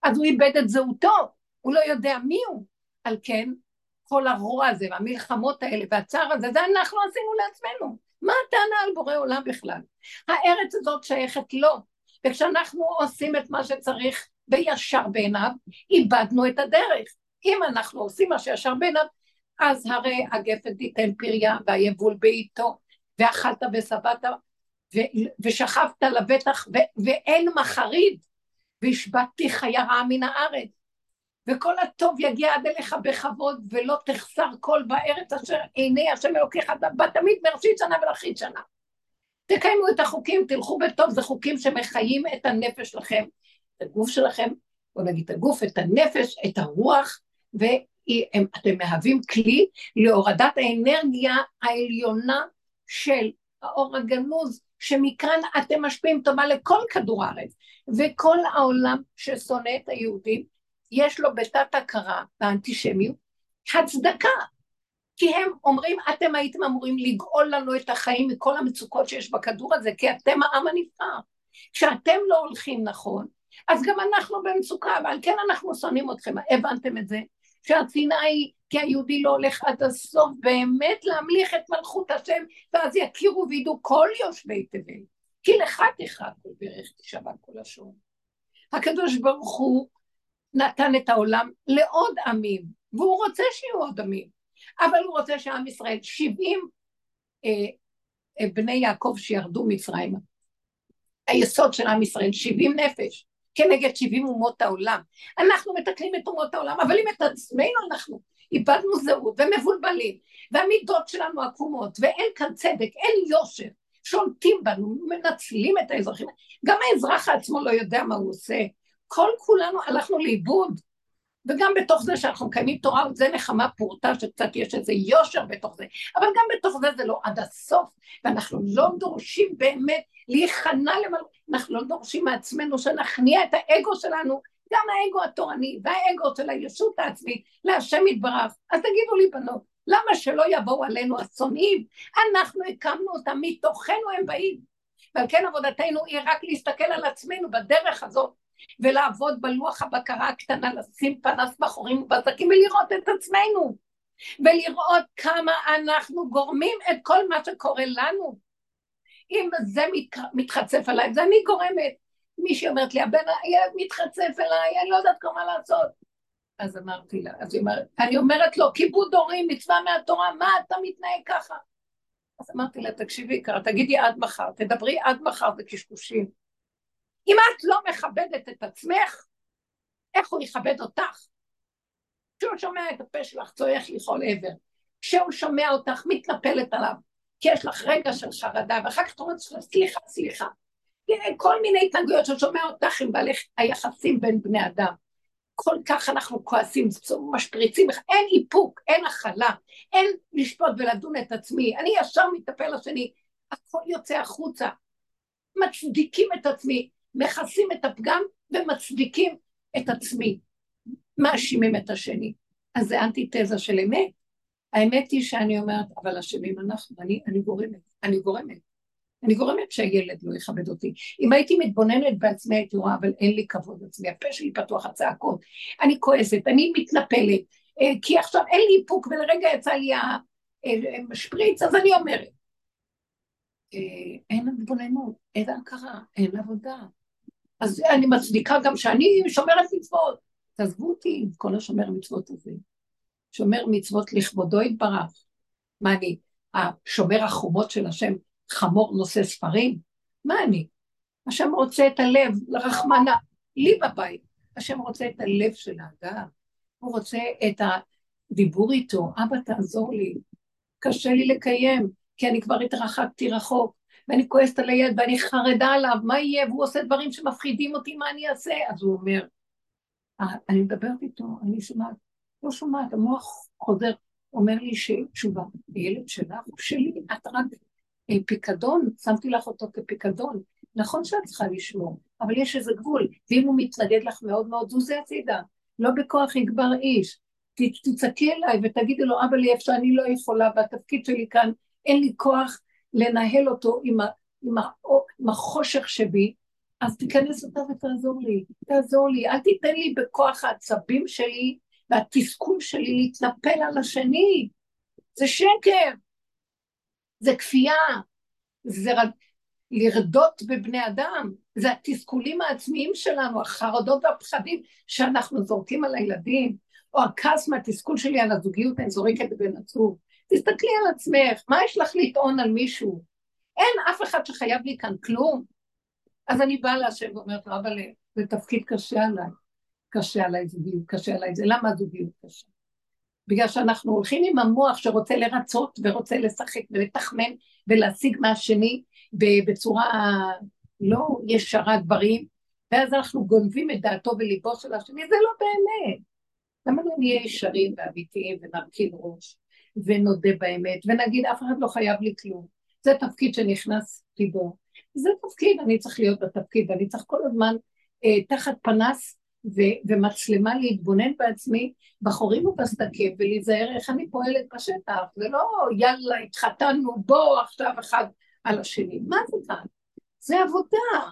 אז הוא איבד את זהותו, הוא לא יודע מי הוא. על כן, כל הרוע הזה והמלחמות האלה והצער הזה, זה אנחנו עשינו לעצמנו. מה הטענה על בורא עולם בכלל? הארץ הזאת שייכת לו, וכשאנחנו עושים את מה שצריך וישר בעיניו, איבדנו את הדרך. אם אנחנו עושים מה שישר בעיניו, אז הרי הגפת תיתן פריה והיבול בעיתו, ואכלת ושבעת ושכבת לבטח ואין מחריד, והשבתתי חיה רעה מן הארץ. וכל הטוב יגיע עד אליך בכבוד, ולא תחסר קול בארץ אשר עיני השם אלוקיך בתמיד מראשית שנה ולאחרית שנה. תקיימו את החוקים, תלכו בטוב, זה חוקים שמחיים את הנפש שלכם, את הגוף שלכם, בוא נגיד את הגוף, את הנפש, את הרוח, ואתם מהווים כלי להורדת האנרגיה העליונה של האור הגנוז, שמכאן אתם משפיעים טובה לכל כדור הארץ, וכל העולם ששונא את היהודים, יש לו בתת הכרה באנטישמיות הצדקה. כי הם אומרים, אתם הייתם אמורים לגאול לנו את החיים מכל המצוקות שיש בכדור הזה, כי אתם העם הנבחר. כשאתם לא הולכים נכון, אז גם אנחנו במצוקה, ועל כן אנחנו שונאים אתכם. הבנתם את זה? שהצנעה היא כי היהודי לא הולך עד הסוף באמת להמליך את מלכות השם, ואז יכירו וידעו כל יושבי תבל. כי לך תחד כל ברך תשבע כל השור. הקדוש ברוך הוא נתן את העולם לעוד עמים, והוא רוצה שיהיו עוד עמים, אבל הוא רוצה שעם ישראל, 70 אה, אה, בני יעקב שירדו מצרימה, היסוד של עם ישראל, 70 נפש, כנגד 70 אומות העולם. אנחנו מתקנים את אומות העולם, אבל אם את עצמנו אנחנו איבדנו זהות ומבולבלים, והמידות שלנו עקומות, ואין כאן צדק, אין יושר, שולטים בנו, מנצלים את האזרחים, גם האזרח עצמו לא יודע מה הוא עושה, כל כולנו הלכנו לאיבוד. וגם בתוך זה שאנחנו מקיימים תורה, זה נחמה פורטה, שקצת יש איזה יושר בתוך זה, אבל גם בתוך זה זה לא עד הסוף, ואנחנו לא דורשים באמת להיכנע למלכות, אנחנו לא דורשים מעצמנו שנכניע את האגו שלנו, גם האגו התורני והאגו של הישות העצמית, להשם יתברך. אז תגידו לי בנות, למה שלא יבואו עלינו השונאים? אנחנו הקמנו אותם, מתוכנו הם באים. ועל כן עבודתנו היא רק להסתכל על עצמנו בדרך הזאת, ולעבוד בלוח הבקרה הקטנה, לשים פנס בחורים ובזקים ולראות את עצמנו, ולראות כמה אנחנו גורמים את כל מה שקורה לנו. אם זה מת, מתחצף עליי, זה אני גורמת. מישהי אומרת לי, הבן, מתחצף אליי, אני לא יודעת כבר מה לעשות. אז אמרתי לה, אז היא אומרת, אני אומרת לו, כיבוד הורים, מצווה מהתורה, מה אתה מתנהג ככה? אז אמרתי לה, תקשיבי יקרה, תגידי עד מחר, תדברי עד מחר בקשקושים. אם את לא מכבדת את עצמך, איך הוא יכבד אותך? כשהוא שומע את הפה שלך צועק לכל עבר, כשהוא שומע אותך מתנפלת עליו, כי יש לך רגע של חרדה, ואחר כך אתה אומר, סליחה, סליחה. כל מיני התנהגויות ששומע אותך עם בעלי היחסים בין בני אדם. כל כך אנחנו כועסים, משפריצים, אין איפוק, אין הכלה, אין לשפוט ולדון את עצמי, אני ישר מטפל לשני, הכל יוצא החוצה, מצדיקים את עצמי, מכסים את הפגם ומצדיקים את עצמי, מאשימים את השני. אז זה אנטיתזה של אמת. האמת היא שאני אומרת, אבל אשמים אנחנו, אני, אני גורמת, אני גורמת. אני גורמת שהילד לא יכבד אותי. אם הייתי מתבוננת בעצמי, הייתי רואה, אבל אין לי כבוד עצמי, הפה שלי פתוח הצעקות, אני כועסת, אני מתנפלת, אה, כי עכשיו אין לי איפוק, ולרגע יצא לי השפריץ, אז אני אומרת. אה, אין התבוננות, אין הכרה, אין עבודה. אז אני מצדיקה גם שאני שומרת מצוות. תעזבו אותי עם כל השומר מצוות הזה. שומר מצוות לכבודו יתברך. מה אני, השומר החומות של השם, חמור נושא ספרים? מה אני? השם רוצה את הלב, לרחמנה, לי בבית. השם רוצה את הלב של האדם. הוא רוצה את הדיבור איתו, אבא תעזור לי, קשה לי לקיים, כי אני כבר התרחקתי רחוק. ואני כועסת על הילד ואני חרדה עליו, מה יהיה? והוא עושה דברים שמפחידים אותי, מה אני אעשה? אז הוא אומר, אה, אני מדברת איתו, אני שומעת, לא שומעת, המוח חוזר, אומר לי שתשובה, הילד שלך הוא שלי, את רק אה, פיקדון, שמתי לך אותו כפיקדון, נכון שאת צריכה לשמור, אבל יש איזה גבול, ואם הוא מתנגד לך מאוד מאוד, זוזי הצידה, לא בכוח יגבר איש. תצעקי אליי ותגידי לו, אבא לי, איפה שאני לא יכולה, והתפקיד שלי כאן, אין לי כוח לנהל אותו עם, ה, עם, ה, עם החושך שבי, אז תיכנס אותה ותעזור לי, תעזור לי, אל תיתן לי בכוח העצבים שלי והתסכול שלי להתנפל על השני. זה שקר, זה כפייה, זה רד... לרדות בבני אדם, זה התסכולים העצמיים שלנו, החרדות והפחדים שאנחנו זורקים על הילדים, או הכעס מהתסכול שלי על הזוגיות, אני זורקת בן עצוב. תסתכלי על עצמך, מה יש לך לטעון על מישהו? אין אף אחד שחייב לי כאן כלום. אז אני באה להשם ואומרת לו, אבל זה תפקיד קשה עליי. קשה עליי זוגיות, קשה עליי זה. למה הזוגיות קשה? בגלל שאנחנו הולכים עם המוח שרוצה לרצות ורוצה לשחק ולתחמן ולהשיג מהשני בצורה לא ישרה דברים, ואז אנחנו גונבים את דעתו וליבו של השני, זה לא באמת. למה לא נהיה ישרים ואמיתיים ונרכין ראש ונודה באמת ונגיד אף אחד לא חייב לי כלום. זה תפקיד שנכנס ליבו. זה תפקיד, אני צריך להיות בתפקיד ואני צריך כל הזמן אה, תחת פנס ו- ומצלמה להתבונן בעצמי בחורים ובסדקים ולהיזהר איך אני פועלת בשטח. זה לא יאללה התחתנו בוא עכשיו אחד על השני. מה זה כאן? זה עבודה.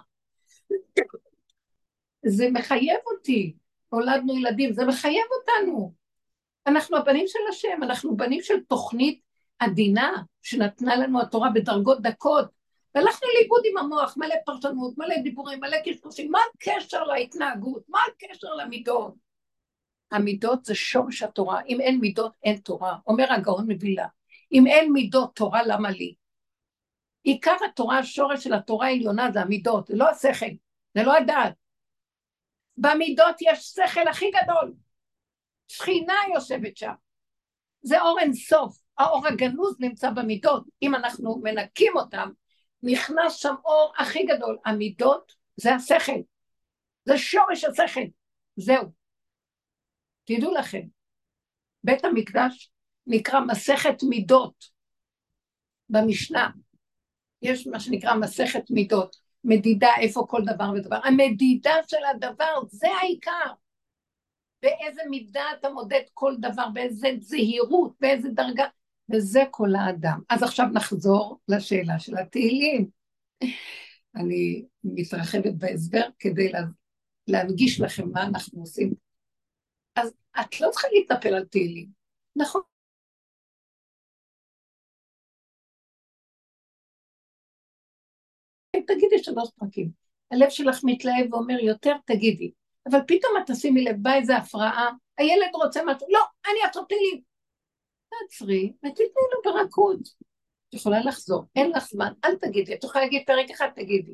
זה מחייב אותי. הולדנו ילדים, זה מחייב אותנו. אנחנו הבנים של השם, אנחנו בנים של תוכנית עדינה שנתנה לנו התורה בדרגות דקות. והלכנו לאיבוד עם המוח, מלא פרשנות, מלא דיבורים, מלא קשקושים, מה הקשר להתנהגות? מה הקשר למידות? המידות זה שורש התורה, אם אין מידות אין תורה, אומר הגאון מבילה, אם אין מידות תורה למה לי? עיקר התורה, השורש של התורה העליונה זה המידות, זה לא השכל, זה לא הדעת. במידות יש שכל הכי גדול, שכינה יושבת שם, זה אור אין סוף, האור הגנוז נמצא במידות, אם אנחנו מנקים אותם, נכנס שם אור הכי גדול, המידות זה השכל, זה שורש השכל, זהו. תדעו לכם, בית המקדש נקרא מסכת מידות במשנה, יש מה שנקרא מסכת מידות, מדידה איפה כל דבר ודבר. המדידה של הדבר זה העיקר. באיזה מידה אתה מודד כל דבר, באיזה זהירות, באיזה דרגה, וזה כל האדם. אז עכשיו נחזור לשאלה של התהילים. אני מתרחבת בהסבר כדי לה, להנגיש לכם מה אנחנו עושים. אז את לא צריכה להתנפל על תהילים. נכון, תגידי שלוש פרקים. הלב שלך מתלהב ואומר יותר, תגידי. אבל פתאום את תשימי לב, באה איזה הפרעה, הילד רוצה משהו, לא, אני אעצור. תעצרי ותתני לו ברכות. את יכולה לחזור, אין לך זמן, אל תגידי, את יכולה להגיד פרק אחד, תגידי.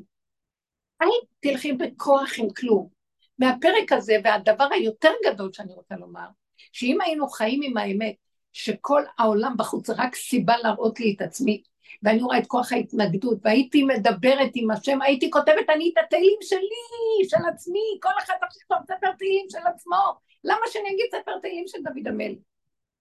אל תלכי בכוח עם כלום. מהפרק הזה, והדבר היותר גדול שאני רוצה לומר, שאם היינו חיים עם האמת, שכל העולם בחוץ זה רק סיבה להראות לי את עצמי, ואני רואה את כוח ההתנגדות, והייתי מדברת עם השם, הייתי כותבת אני את התהילים שלי, של עצמי, כל אחד לכתוב ספר תהילים של עצמו, למה שאני אגיד ספר תהילים של דוד המלך?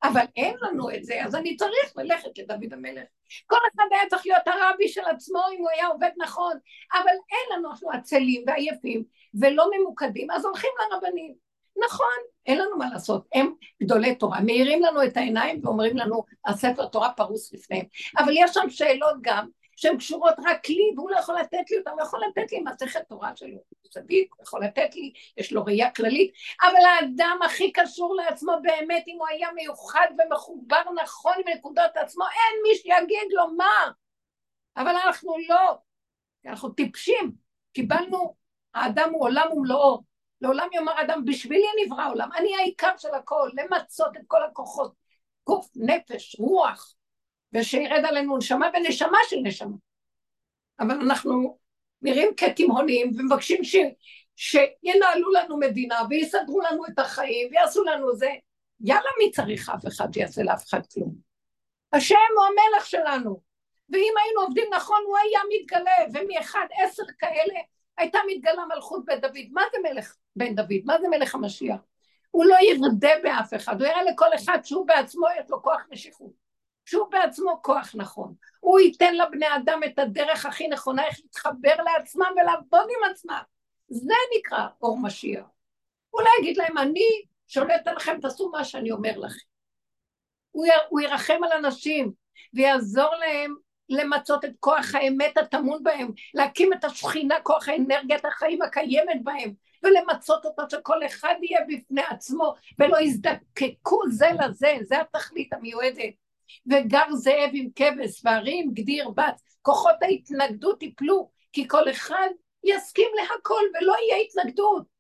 אבל אין לנו את זה, אז אני צריך ללכת לדוד המלך. כל אחד היה צריך להיות הרבי של עצמו אם הוא היה עובד נכון, אבל אין לנו, אנחנו עצלים ועייפים ולא ממוקדים, אז הולכים לרבנים. נכון, אין לנו מה לעשות, הם גדולי תורה, מאירים לנו את העיניים ואומרים לנו, הספר תורה פרוס לפניהם. אבל יש שם שאלות גם, שהן קשורות רק לי, והוא לא יכול לתת לי אותן, הוא יכול לתת לי מסכת תורה שלו, הוא צדיק, הוא יכול לתת לי, יש לו ראייה כללית, אבל האדם הכי קשור לעצמו באמת, אם הוא היה מיוחד ומחובר נכון עם נקודות עצמו, אין מי שיגיד לו מה. אבל אנחנו לא, אנחנו טיפשים, קיבלנו, האדם הוא עולם ומלואו, לעולם יאמר אדם, בשבילי נברא עולם, אני העיקר של הכל, למצות את כל הכוחות, גוף, נפש, רוח, ושירד עלינו נשמה ונשמה של נשמה. אבל אנחנו נראים כתימהונים ומבקשים ש... שינהלו לנו מדינה ויסדרו לנו את החיים ויעשו לנו זה. יאללה, מי צריך אף אחד שיעשה לאף אחד כלום? השם הוא המלך שלנו, ואם היינו עובדים נכון הוא היה מתגלה, ומאחד עשר כאלה הייתה מתגלה מלכות בית דוד. מה זה מלך בן דוד? מה זה מלך המשיח? הוא לא ירדה באף אחד, הוא יראה לכל אחד שהוא בעצמו יש לו כוח משיכות. שהוא בעצמו כוח נכון. הוא ייתן לבני אדם את הדרך הכי נכונה איך להתחבר לעצמם ולעבוד עם עצמם. זה נקרא אור משיח. הוא לא יגיד להם, אני שולט עליכם, תעשו מה שאני אומר לכם. הוא, י, הוא ירחם על אנשים ויעזור להם למצות את כוח האמת הטמון בהם, להקים את השכינה, כוח האנרגיית החיים הקיימת בהם, ולמצות אותו שכל אחד יהיה בפני עצמו ולא יזדקקו זה לזה, זה התכלית המיועדת. וגר זאב עם כבש והרים גדיר בת, כוחות ההתנגדות יפלו, כי כל אחד יסכים להכל ולא יהיה התנגדות.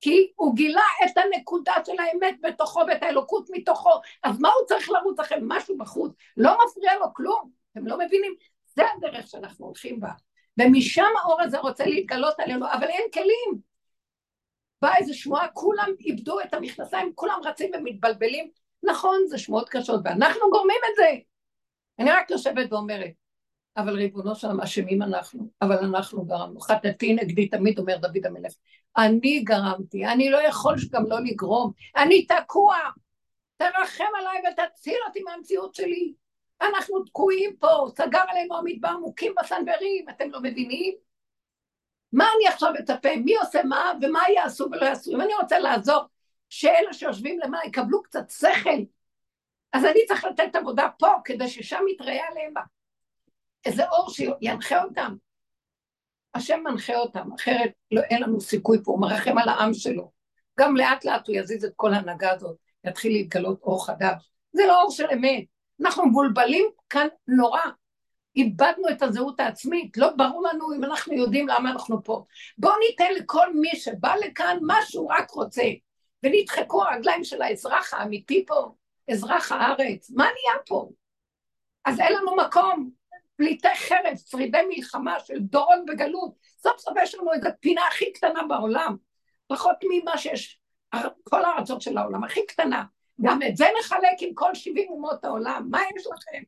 כי הוא גילה את הנקודה של האמת בתוכו ואת האלוקות מתוכו, אז מה הוא צריך לרוץ לכם? משהו בחוץ, לא מפריע לו כלום, אתם לא מבינים? זה הדרך שאנחנו הולכים בה. ומשם האור הזה רוצה להתגלות עלינו, אבל אין כלים. באה איזו שמועה, כולם איבדו את המכנסיים, כולם רצים ומתבלבלים. נכון, זה שמועות קשות, ואנחנו גורמים את זה. אני רק יושבת ואומרת, אבל ריבונו שלם, אשמים אנחנו, אבל אנחנו גרמנו. חטאתי נגדי, תמיד אומר דוד המלך. אני גרמתי, אני לא יכול גם לא לגרום, אני תקוע. תרחם עליי ותציל אותי מהמציאות שלי. אנחנו תקועים פה, סגר עלינו המדבר, מוכים בסנוורים, אתם לא מבינים? מה אני עכשיו אצפה? מי עושה מה ומה יעשו ולא יעשו? אם אני רוצה לעזור שאלה שיושבים למעלה יקבלו קצת שכל, אז אני צריך לתת עבודה פה כדי ששם יתראה עליהם איזה אור שינחה אותם. השם מנחה אותם, אחרת לא, אין לנו סיכוי פה, הוא מרחם על העם שלו. גם לאט לאט הוא יזיז את כל ההנהגה הזאת, יתחיל להתגלות אור חדש. זה לא אור של אמת. אנחנו מבולבלים כאן נורא. איבדנו את הזהות העצמית, לא ברור לנו אם אנחנו יודעים למה אנחנו פה. בואו ניתן לכל מי שבא לכאן מה שהוא רק רוצה, ונדחקו הרגליים של האזרח האמיתי פה, אזרח הארץ, מה נהיה פה? אז אין לנו מקום, פליטי חרב, שרידי מלחמה של דורון בגלות, סוף סוף יש לנו את הפינה הכי קטנה בעולם, פחות ממה שיש, כל הארצות של העולם, הכי קטנה. גם את זה נחלק עם כל שבעים אומות העולם, מה יש לכם?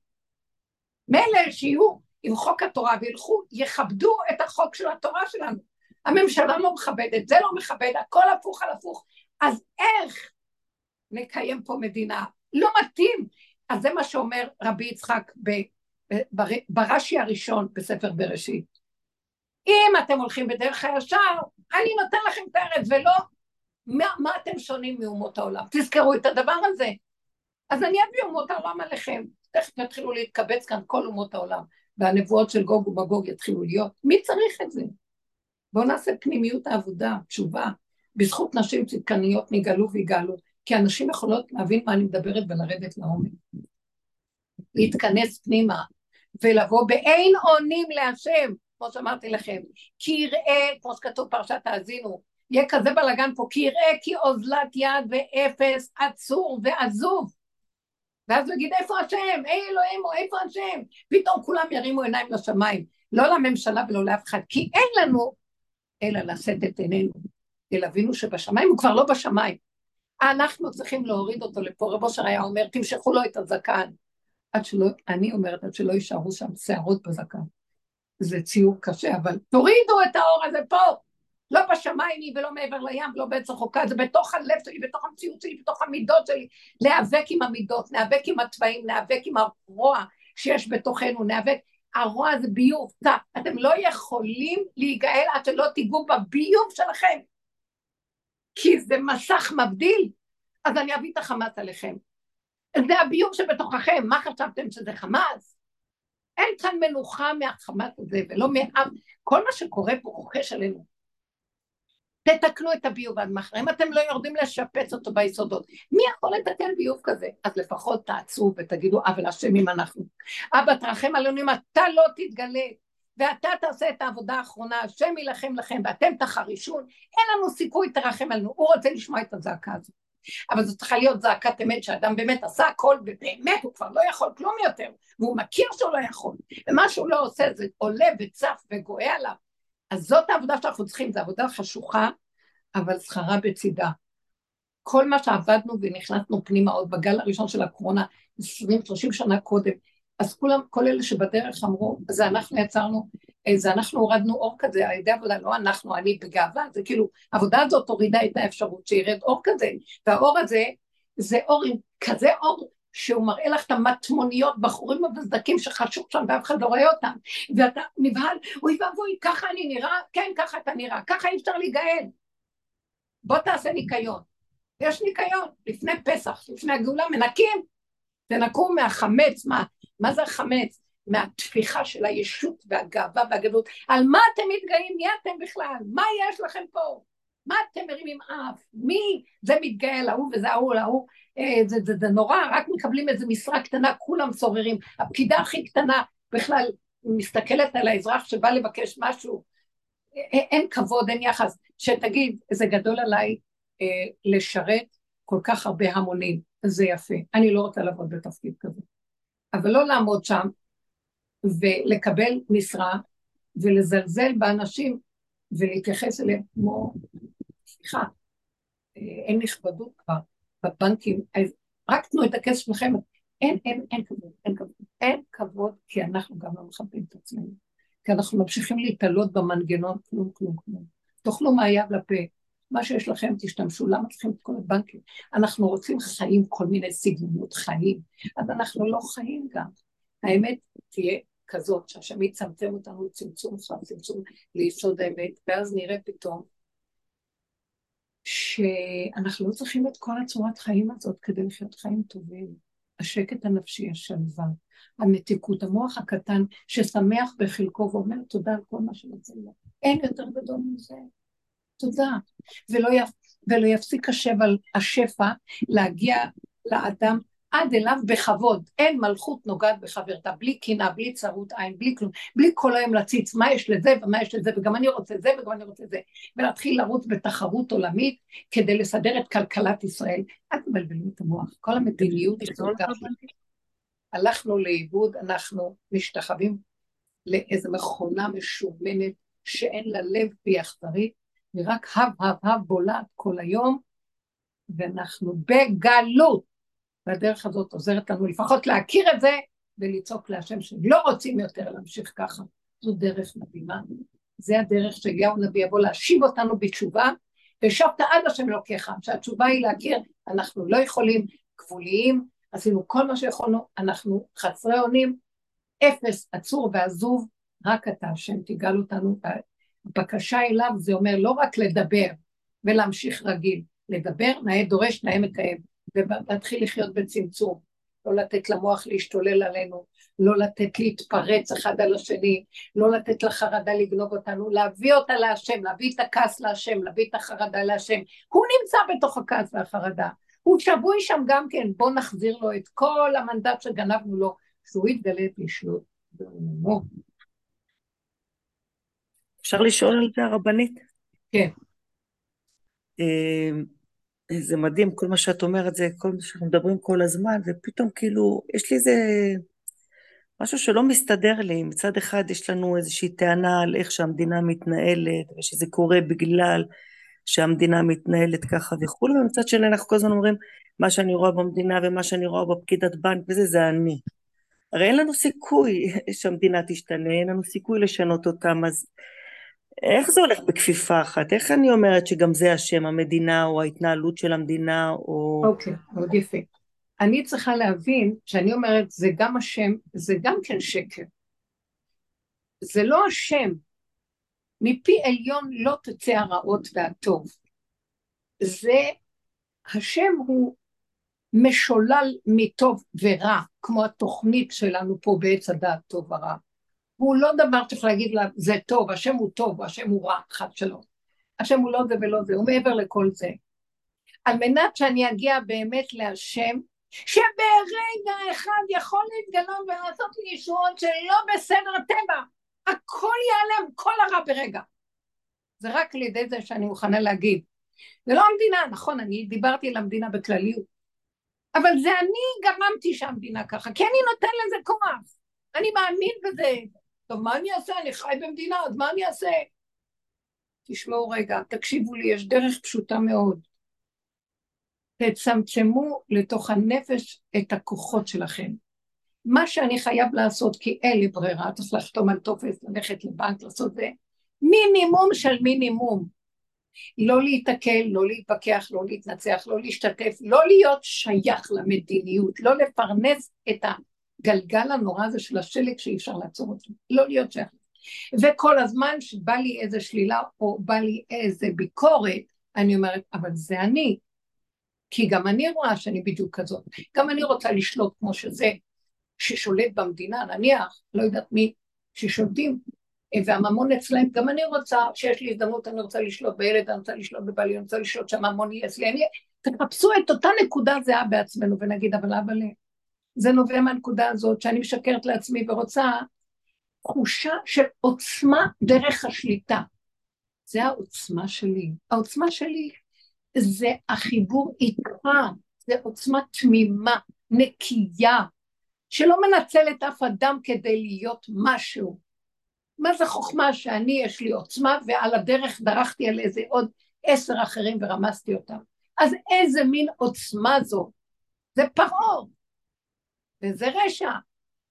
מילא שיהיו עם חוק התורה וילכו, יכבדו את החוק של התורה שלנו. הממשלה לא מכבדת, זה לא מכבד, הכל הפוך על הפוך. אז איך נקיים פה מדינה? לא מתאים. אז זה מה שאומר רבי יצחק ברש"י הראשון בספר בראשית. אם אתם הולכים בדרך הישר, אני נותן לכם את הארץ, ולא מה, מה אתם שונים מאומות העולם? תזכרו את הדבר הזה. אז אני אביא אומות העולם עליכם. תכף יתחילו להתקבץ כאן כל אומות העולם, והנבואות של גוג ומגוג יתחילו להיות. מי צריך את זה? בואו נעשה פנימיות העבודה, תשובה. בזכות נשים צדקניות נגאלו ויגאלו, כי הנשים יכולות להבין מה אני מדברת ולרדת לעומק. להתכנס פנימה, ולבוא באין אונים להשם, כמו שאמרתי לכם, כי יראה, כמו שכתוב פרשת האזינו, יהיה כזה בלאגן פה, כי יראה כי אוזלת יד ואפס עצור ועזוב. ואז הוא יגיד, איפה השם? היי אלוהים, איפה השם? פתאום כולם ירימו עיניים לשמיים, לא לממשלה ולא לאף אחד, כי אין לנו אלא לשאת את עינינו אל אבינו שבשמיים, הוא כבר לא בשמיים. אנחנו צריכים להוריד אותו לפה, רב אושר היה אומר, תמשכו לו את הזקן. עד שלא, אני אומרת, עד שלא יישארו שם שערות בזקן. זה ציור קשה, אבל תורידו את האור הזה פה. לא בשמיים היא ולא מעבר לים, לא בעץ רחוקה, זה בתוך הלב שלי, בתוך המציאות שלי, בתוך המידות שלי. להיאבק עם המידות, להיאבק עם התוואים, להיאבק עם הרוע שיש בתוכנו, להיאבק. הרוע זה ביוב, אתם לא יכולים להיגאל עד שלא תיגעו בביוב שלכם. כי זה מסך מבדיל, אז אני אביא את החמאס עליכם. זה הביוב שבתוככם, מה חשבתם שזה חמאס? אין כאן מנוחה מהחמאס הזה, ולא מאף, כל מה שקורה פה רוכש עלינו. תתקנו את הביוב עד מחר, אם אתם לא יורדים לשפץ אותו ביסודות, מי יכול לתקן ביוב כזה? אז לפחות תעצרו ותגידו, אבל אשמים אנחנו. אבא תרחם עלינו אם אתה לא תתגלה, ואתה תעשה את העבודה האחרונה, השם יילחם לכם ואתם תחרישון, אין לנו סיכוי, תרחם עלינו. הוא רוצה לשמוע את הזעקה הזאת. אבל זו צריכה להיות זעקת אמת, שאדם באמת עשה הכל, ובאמת הוא כבר לא יכול כלום יותר, והוא מכיר שהוא לא יכול, ומה שהוא לא עושה זה עולה וצף וגואה עליו. אז זאת העבודה שאנחנו צריכים, זו עבודה חשוכה, אבל שכרה בצידה. כל מה שעבדנו ונכנסנו פנימה עוד בגל הראשון של הקורונה, 20-30 שנה קודם, אז כולם, כל אלה שבדרך אמרו, זה אנחנו יצרנו, אה, זה אנחנו הורדנו אור כזה על ידי עבודה, לא אנחנו, אני בגאווה, זה כאילו, העבודה הזאת הורידה את האפשרות שירד אור כזה, והאור הזה, זה אור עם כזה אור שהוא מראה לך את המטמוניות, בחורים המבזדקים שחשוב שם ואף אחד לא רואה אותם, ואתה נבהל, אוי ואבוי, ככה אני נראה, כן, ככה אתה נראה, ככה אי אפשר להיגאל. בוא תעשה ניקיון. יש ניקיון, לפני פסח, לפני הגאולה, מנקים, תנקו מהחמץ, מה, מה זה החמץ? מהתפיחה של הישות והגאווה והגדלות. על מה אתם מתגאים? מי אתם בכלל? מה יש לכם פה? מה אתם מרימים אף? מי זה מתגאה להוא וזה ההוא להוא? אה, זה, זה, זה נורא, רק מקבלים איזה משרה קטנה, כולם סוררים. הפקידה הכי קטנה בכלל מסתכלת על האזרח שבא לבקש משהו, אה, אין כבוד, אין יחס. שתגיד, זה גדול עליי אה, לשרת כל כך הרבה המונים, זה יפה. אני לא רוצה לעבוד בתפקיד כזה. אבל לא לעמוד שם ולקבל משרה ולזלזל באנשים ולהתייחס אליהם כמו, סליחה, אה, אין נכבדות כבר בבנקים, רק תנו את הכסף שלכם, אין, אין, אין כבוד, אין כבוד, אין כבוד, כי אנחנו גם לא מכבדים את עצמנו, כי אנחנו ממשיכים להתעלות במנגנון, כלום, כלום, כלום. תאכלו מהיד לפה, מה שיש לכם תשתמשו, למה צריכים את כל הבנקים? אנחנו רוצים חיים, כל מיני סגנונות חיים, אז אנחנו לא חיים גם. האמת תהיה כזאת, שהשם יצמצם אותנו צמצום אחד, צמצום ליסוד האמת, ואז נראה פתאום שאנחנו לא צריכים את כל הצורת חיים הזאת כדי לחיות חיים טובים. השקט הנפשי, השלווה, המתיקות, המוח הקטן ששמח בחלקו ואומר תודה על כל מה שנוצר לו. אין יותר גדול מזה. תודה. ולא, יפ... ולא יפסיק השב על השפע להגיע לאדם עד אליו בכבוד. אין מלכות נוגעת בחברתה, בלי קנאה, בלי צרות עין, בלי כלום, בלי כל היום להציץ מה יש לזה ומה יש לזה, וגם אני רוצה זה וגם אני רוצה זה, ולהתחיל לרוץ בתחרות עולמית כדי לסדר את כלכלת ישראל. אל תבלבלו את המוח, כל המדיניות הזאת הלכנו לאיבוד, אנחנו משתחווים לאיזו מכונה משומנת שאין לה לב והיא אכזרית, ורק הב הב הב בולעת כל היום, ואנחנו בגלות. והדרך הזאת עוזרת לנו לפחות להכיר את זה ולצעוק להשם שלא רוצים יותר להמשיך ככה. זו דרך מדהימה. זה הדרך שאליהו הנביא יבוא להשיב אותנו בתשובה, והשבת עד השם אלוקיך, שהתשובה היא להכיר, אנחנו לא יכולים, גבוליים, עשינו כל מה שיכולנו, אנחנו חסרי אונים, אפס, עצור ועזוב, רק אתה השם תגאל אותנו. הבקשה אליו זה אומר לא רק לדבר ולהמשיך רגיל, לדבר, נאה דורש, נאה מקיים. ולהתחיל לחיות בצמצום, לא לתת למוח להשתולל עלינו, לא לתת להתפרץ אחד על השני, לא לתת לחרדה לגנוב אותנו, להביא אותה להשם, להביא את הכעס להשם, להביא את החרדה להשם. הוא נמצא בתוך הכעס והחרדה, הוא שבוי שם גם כן, בואו נחזיר לו את כל המנדט שגנבנו לו, שהוא יתגלה לשלוט בעולמו. אפשר לשאול על זה הרבנית? כן. זה מדהים, כל מה שאת אומרת זה כל מה שאנחנו מדברים כל הזמן, ופתאום כאילו, יש לי איזה משהו שלא מסתדר לי. מצד אחד יש לנו איזושהי טענה על איך שהמדינה מתנהלת, ושזה קורה בגלל שהמדינה מתנהלת ככה וכולי, ומצד שני אנחנו כל הזמן אומרים, מה שאני רואה במדינה ומה שאני רואה בפקידת בנק וזה, זה אני. הרי אין לנו סיכוי שהמדינה תשתנה, אין לנו סיכוי לשנות אותם, אז איך זה הולך בכפיפה אחת? איך אני אומרת שגם זה השם, המדינה, או ההתנהלות של המדינה, או... אוקיי, okay, מאוד יפה. אני צריכה להבין שאני אומרת, זה גם השם, זה גם כן שקר. זה לא השם. מפי עליון לא תצא הרעות והטוב. זה, השם הוא משולל מטוב ורע, כמו התוכנית שלנו פה בעץ הדעת טוב ורע. הוא לא דבר שצריך להגיד לה, זה טוב, השם הוא טוב, השם הוא רע, חד שלום. השם הוא לא זה ולא זה, הוא מעבר לכל זה. על מנת שאני אגיע באמת להשם, שברגע אחד יכול להתגלות ולעשות לי ישועות שלא בסדר הטבע, הכל ייעלם, כל הרע ברגע. זה רק על ידי זה שאני מוכנה להגיד. זה לא המדינה, נכון, אני דיברתי על המדינה בכלליות, אבל זה אני גרמתי שהמדינה ככה, כי אני נותן לזה כוח. אני מאמין בזה, טוב, מה אני אעשה? אני חי במדינה, אז מה אני אעשה? תשמעו רגע, תקשיבו לי, יש דרך פשוטה מאוד. תצמצמו לתוך הנפש את הכוחות שלכם. מה שאני חייב לעשות, כי אין לי ברירה, צריך לחתום על טופס, ללכת לבנק, לעשות זה, מינימום של מינימום. לא להיתקל, לא להתווכח, לא להתנצח, לא להשתתף, לא להיות שייך למדיניות, לא לפרנס את הגלגל הנורא הזה של השלג שאי אפשר לעצור אותו, לא להיות שייך. וכל הזמן שבא לי איזה שלילה או בא לי איזה ביקורת, אני אומרת, אבל זה אני. כי גם אני רואה שאני בדיוק כזאת. גם אני רוצה לשלוט כמו שזה, ששולט במדינה, נניח, לא יודעת מי, ששולטים, והממון אצלהם, גם אני רוצה, שיש לי הזדמנות, אני רוצה לשלוט בילד, אני רוצה לשלוט בבעלי, אני רוצה לשלוט שהממון יהיה אצלי. אני... תחפשו את אותה נקודה זהה בעצמנו ונגיד, אבל אבל זה נובע מהנקודה הזאת שאני משקרת לעצמי ורוצה תחושה של עוצמה דרך השליטה. זה העוצמה שלי. העוצמה שלי זה החיבור איתך, זה עוצמה תמימה, נקייה, שלא מנצלת אף אדם כדי להיות משהו. מה זה חוכמה שאני, יש לי עוצמה, ועל הדרך דרכתי על איזה עוד עשר אחרים ורמסתי אותם. אז איזה מין עוצמה זו? זה פרעה, וזה רשע.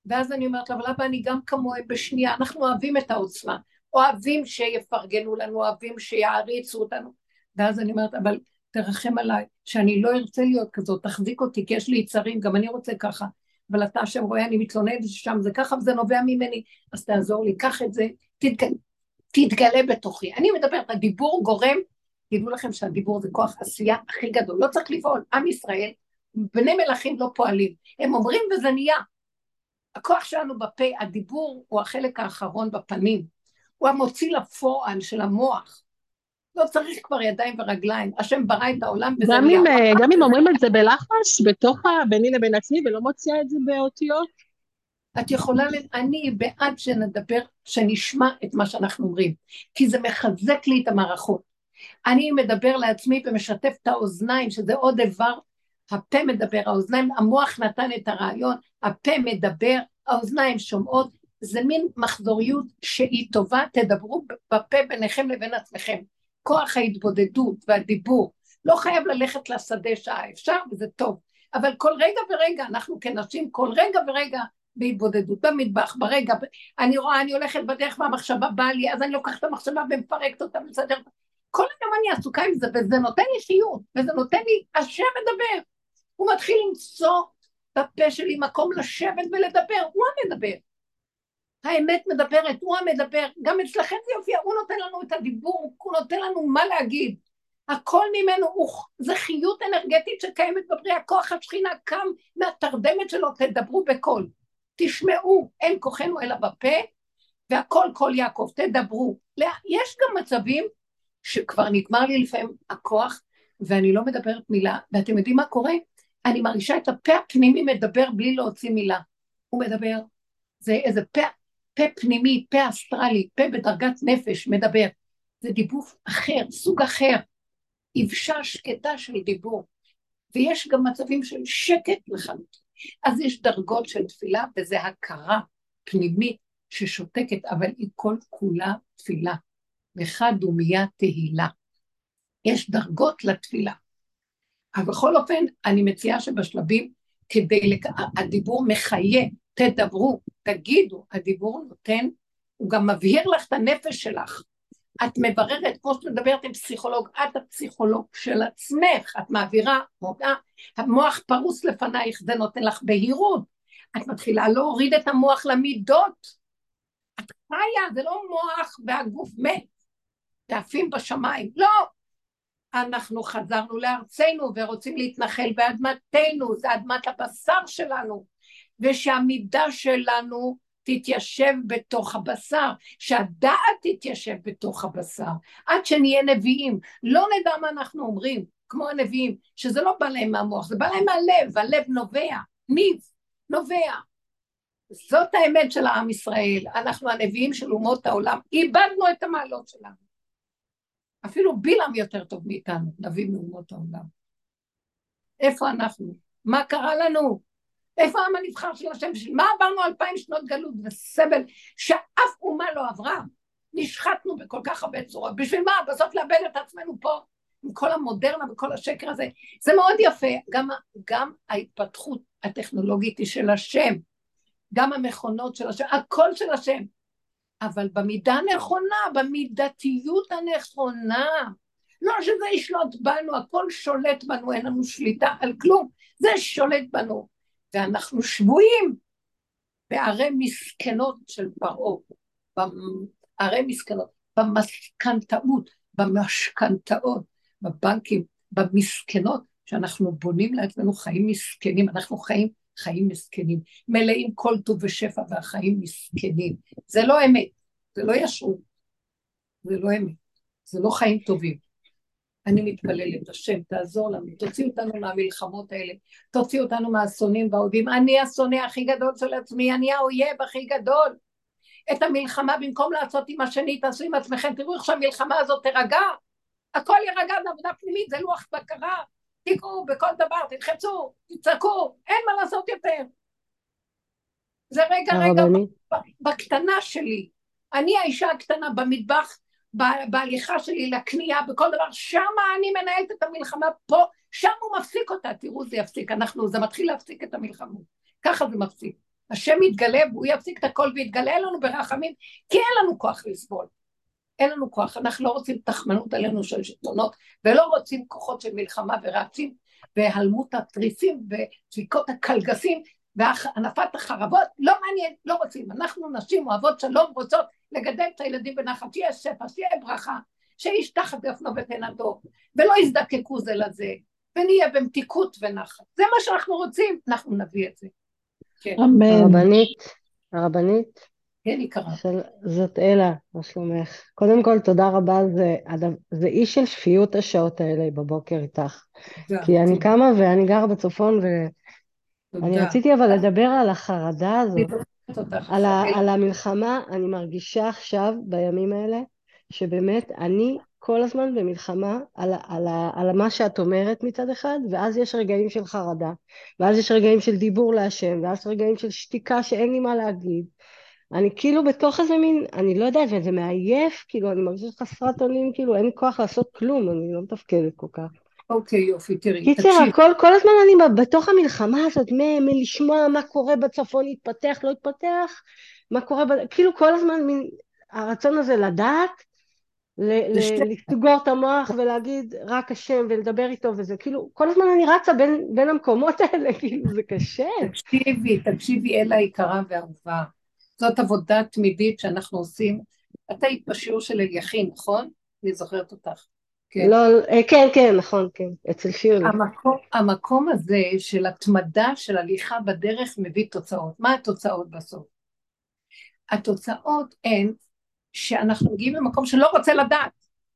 ואז אני אומרת לו, אבל אבא, אני גם כמוהם בשנייה, אנחנו אוהבים את העוצמה, אוהבים שיפרגנו לנו, אוהבים שיעריצו אותנו. ואז אני אומרת, אבל תרחם עליי, שאני לא ארצה להיות כזאת, תחזיק אותי, כי יש לי יצרים, גם אני רוצה ככה. אבל אתה שם רואה, אני מתלוננת ששם זה ככה וזה נובע ממני, אז תעזור לי, קח את זה, תתגלה, תתגלה בתוכי. אני מדברת, הדיבור גורם, תדעו לכם שהדיבור זה כוח עשייה הכי גדול, לא צריך לפעול. עם ישראל, בני מלכים לא פועלים, הם אומרים וזה נהיה. הכוח שלנו בפה, הדיבור הוא החלק האחרון בפנים, הוא המוציא לפועל של המוח. לא צריך כבר ידיים ורגליים, השם ברא את העולם וזה גם אם, אה, גם אם אומרים את זה בלחש, בתוך ביני לבין עצמי, ולא מוציאה את זה באותיות? את יכולה, אני בעד שנדבר, שנשמע את מה שאנחנו אומרים, כי זה מחזק לי את המערכות. אני מדבר לעצמי ומשתף את האוזניים, שזה עוד איבר, הפה מדבר, האוזניים, המוח נתן את הרעיון, הפה מדבר, האוזניים שומעות, זה מין מחזוריות שהיא טובה, תדברו בפה ביניכם לבין עצמכם. כוח ההתבודדות והדיבור. לא חייב ללכת לשדה שעה, אפשר וזה טוב. אבל כל רגע ורגע, אנחנו כנשים, כל רגע ורגע בהתבודדות, במטבח, ברגע, אני רואה, אני הולכת בדרך והמחשבה באה לי, אז אני לוקחת את המחשבה ומפרקת אותה ומסדרת. כל היום אני עסוקה עם זה, וזה נותן לי חיות, וזה נותן לי, השם מדבר. הוא מתחיל למצוא בפה שלי מקום לשבת ולדבר, הוא המדבר. האמת מדברת, הוא המדבר, גם אצלכם זה יופיע, הוא נותן לנו את הדיבור, הוא נותן לנו מה להגיד. הכל ממנו הוא, זה חיות אנרגטית שקיימת בבריאה, כוח השכינה קם מהתרדמת שלו, תדברו בקול, תשמעו, אין כוחנו אלא בפה, והכל קול יעקב, תדברו. יש גם מצבים שכבר נגמר לי לפעמים הכוח, ואני לא מדברת מילה, ואתם יודעים מה קורה? אני מרגישה את הפה הפנימי מדבר בלי להוציא מילה. הוא מדבר, זה איזה פה פה פנימי, פה אסטרלי, פה בדרגת נפש מדבר. זה דיבור אחר, סוג אחר. יבשה שקטה של דיבור. ויש גם מצבים של שקט לחלוטין. אז יש דרגות של תפילה, וזה הכרה פנימית ששותקת, אבל היא כל כולה תפילה. וחד ומיה תהילה. יש דרגות לתפילה. אבל בכל אופן, אני מציעה שבשלבים, כדי, לק... הדיבור מחיה, תדברו, תגידו, הדיבור נותן, הוא גם מבהיר לך את הנפש שלך. את מבררת, כמו שאת מדברת עם פסיכולוג, את הפסיכולוג של עצמך, את מעבירה, מודה, המוח פרוס לפנייך, זה נותן לך בהירות. את מתחילה להוריד את המוח למידות. את חיה, זה לא מוח והגוף מת, ועפים בשמיים, לא. אנחנו חזרנו לארצנו ורוצים להתנחל באדמתנו, זה אדמת הבשר שלנו. ושהמידה שלנו תתיישב בתוך הבשר, שהדעת תתיישב בתוך הבשר, עד שנהיה נביאים. לא נדע מה אנחנו אומרים, כמו הנביאים, שזה לא בא להם מהמוח, זה בא להם מהלב, הלב נובע, ניב, נובע. זאת האמת של העם ישראל, אנחנו הנביאים של אומות העולם, איבדנו את המעלות שלנו. אפילו בלעם יותר טוב מאיתנו, נביא מאומות העולם. איפה אנחנו? מה קרה לנו? איפה העם הנבחר של השם? מה עברנו אלפיים שנות גלות וסבל שאף אומה לא עברה? נשחטנו בכל כך הרבה צורות. בשביל מה? בסוף לאבד את עצמנו פה עם כל המודרנה וכל השקר הזה. זה מאוד יפה. גם, גם ההתפתחות הטכנולוגית היא של השם. גם המכונות של השם, הכל של השם. אבל במידה הנכונה, במידתיות הנכונה, לא שזה ישלוט בנו, הכל שולט בנו, אין לנו שליטה על כלום, זה שולט בנו. ואנחנו שבויים בערי מסכנות של פרעה, בערי מסכנות, במשכנתאות, במשכנתאות, בבנקים, במסכנות, שאנחנו בונים לעצמנו חיים מסכנים, אנחנו חיים חיים מסכנים, מלאים כל טוב ושפע והחיים מסכנים. זה לא אמת, זה לא ישרות, זה לא אמת, זה לא חיים טובים. אני מתפללת, השם, תעזור לנו, תוציא אותנו מהמלחמות האלה, תוציא אותנו מהאסונים והאויבים. אני השונא הכי גדול של עצמי, אני האויב הכי גדול. את המלחמה, במקום לעשות עם השני, תעשו עם עצמכם, תראו איך שהמלחמה הזאת תירגע. הכל יירגע, זה עבודה פנימית, זה לוח בקרה. תיגעו בכל דבר, תלחצו, תצעקו, אין מה לעשות יותר. זה רגע רגע בקטנה שלי. אני האישה הקטנה במטבח, בהליכה שלי לקנייה, בכל דבר, שמה אני מנהלת את המלחמה פה, שם הוא מפסיק אותה, תראו זה יפסיק, אנחנו, זה מתחיל להפסיק את המלחמה, ככה זה מפסיק. השם יתגלה והוא יפסיק את הכל ויתגלה לנו ברחמים, כי אין לנו כוח לסבול. אין לנו כוח, אנחנו לא רוצים תחמנות עלינו של שלטונות, ולא רוצים כוחות של מלחמה ורצים, והלמות התריסים ודפיקות הקלגסים והנפת החרבות, לא מעניין, לא רוצים. אנחנו נשים אוהבות שלום רוצות לגדל את הילדים בנחת, שיהיה שפע, שיהיה ברכה, שאיש תחת גפנו ותנתו, ולא יזדקקו זה לזה, ונהיה במתיקות ונחת. זה מה שאנחנו רוצים, אנחנו נביא את זה. כן. אמן. הרבנית, הרבנית, כן, יקרה. של, זאת אלה, מה שלומך? קודם כל, תודה רבה, זה, זה איש של שפיות השעות האלה בבוקר איתך. תודה. כי אני קמה ואני גרה בצפון, ואני רציתי אבל לדבר על החרדה הזאת, על, ה, על המלחמה, אני מרגישה עכשיו, בימים האלה, שבאמת אני כל הזמן במלחמה על, על, על מה שאת אומרת מצד אחד, ואז יש רגעים של חרדה, ואז יש רגעים של דיבור להשם, ואז רגעים של שתיקה שאין לי מה להגיד. אני כאילו בתוך איזה מין, אני לא יודעת, וזה מעייף, כאילו, אני מרגישה חסרת אונים, כאילו, אין כוח לעשות כלום, אני לא מתפקדת כל כך. אוקיי, יופי, תראי, קיצר, הכל, כל הזמן אני בתוך המלחמה הזאת, מלשמוע מה קורה בצפון, התפתח, לא התפתח, מה קורה, ב... כאילו כל הזמן מין, הרצון הזה לדעת, לסגור את המוח ולהגיד רק השם ולדבר איתו וזה, כאילו, כל הזמן אני רצה בין, בין המקומות האלה, כאילו, זה קשה. תקשיבי, תקשיבי, אלה יקרה ואהובה. זאת עבודה תמידית שאנחנו עושים. את היית בשיעור של אליכין, נכון? אני זוכרת אותך. כן. לא, אה, כן, כן, נכון, כן, אצל שירלי. המקום, המקום הזה של התמדה של הליכה בדרך מביא תוצאות. מה התוצאות בסוף? התוצאות הן שאנחנו מגיעים למקום שלא רוצה לדעת.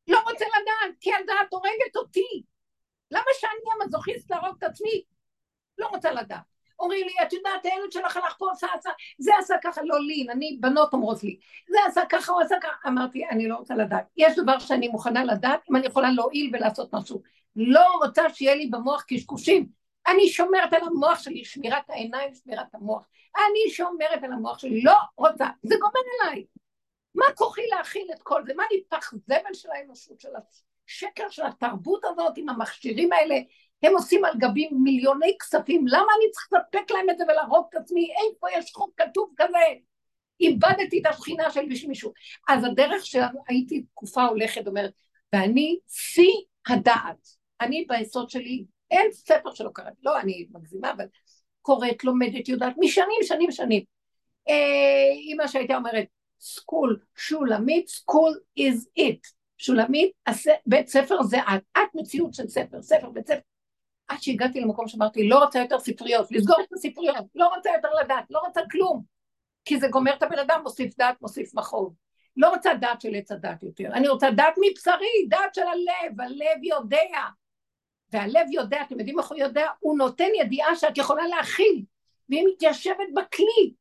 לא רוצה לדעת, כי הדעת הורגת אותי. למה שאני המזוכיסט להרוג את עצמי? לא רוצה לדעת. אומרים לי, את יודעת, הילד שלך הלך פה, עשה, עשה, זה עשה ככה, לא לי, אני, בנות אומרות לי, זה עשה ככה, הוא עשה ככה, אמרתי, אני לא רוצה לדעת. יש דבר שאני מוכנה לדעת, אם אני יכולה להועיל ולעשות משהו. לא רוצה שיהיה לי במוח קשקושים. אני שומרת על המוח שלי, שמירת העיניים, שמירת המוח. אני שומרת על המוח שלי, לא רוצה, זה גומר אליי. מה כוחי להכיל את כל זה? מה אני פח זבל של האנושות, של השקר של התרבות הזאת עם המכשירים האלה, הם עושים על גבים מיליוני כספים, למה אני צריך לספק להם את זה ולהרוג את עצמי? איפה יש חוק כתוב כזה? איבדתי את השכינה שלי בשביל מישהו. אז הדרך שהייתי תקופה הולכת אומרת, ואני שיא הדעת. אני ביסוד שלי, אין ספר שלא קראתי, לא, אני מגזימה, אבל קוראת, לומדת, יודעת, משנים, שנים, שנים. אה, אימא שהייתה אומרת, סקול, שולמית, סקול is it. שולמית, בית ספר זה את, את מציאות של ספר, ספר, בית ספר. עד שהגעתי למקום שאמרתי, לא רוצה יותר ספריות, לסגור את הספריות, לא רוצה יותר לדעת, לא רוצה כלום. כי זה גומר את הבן אדם, מוסיף דעת, מוסיף מחוב. לא רוצה דעת של עץ הדת יותר, אני רוצה דעת מבשרי, דעת של הלב, הלב יודע. והלב יודע, אתם יודעים איך הוא יודע? הוא נותן ידיעה שאת יכולה להכיל, והיא מתיישבת בכלי,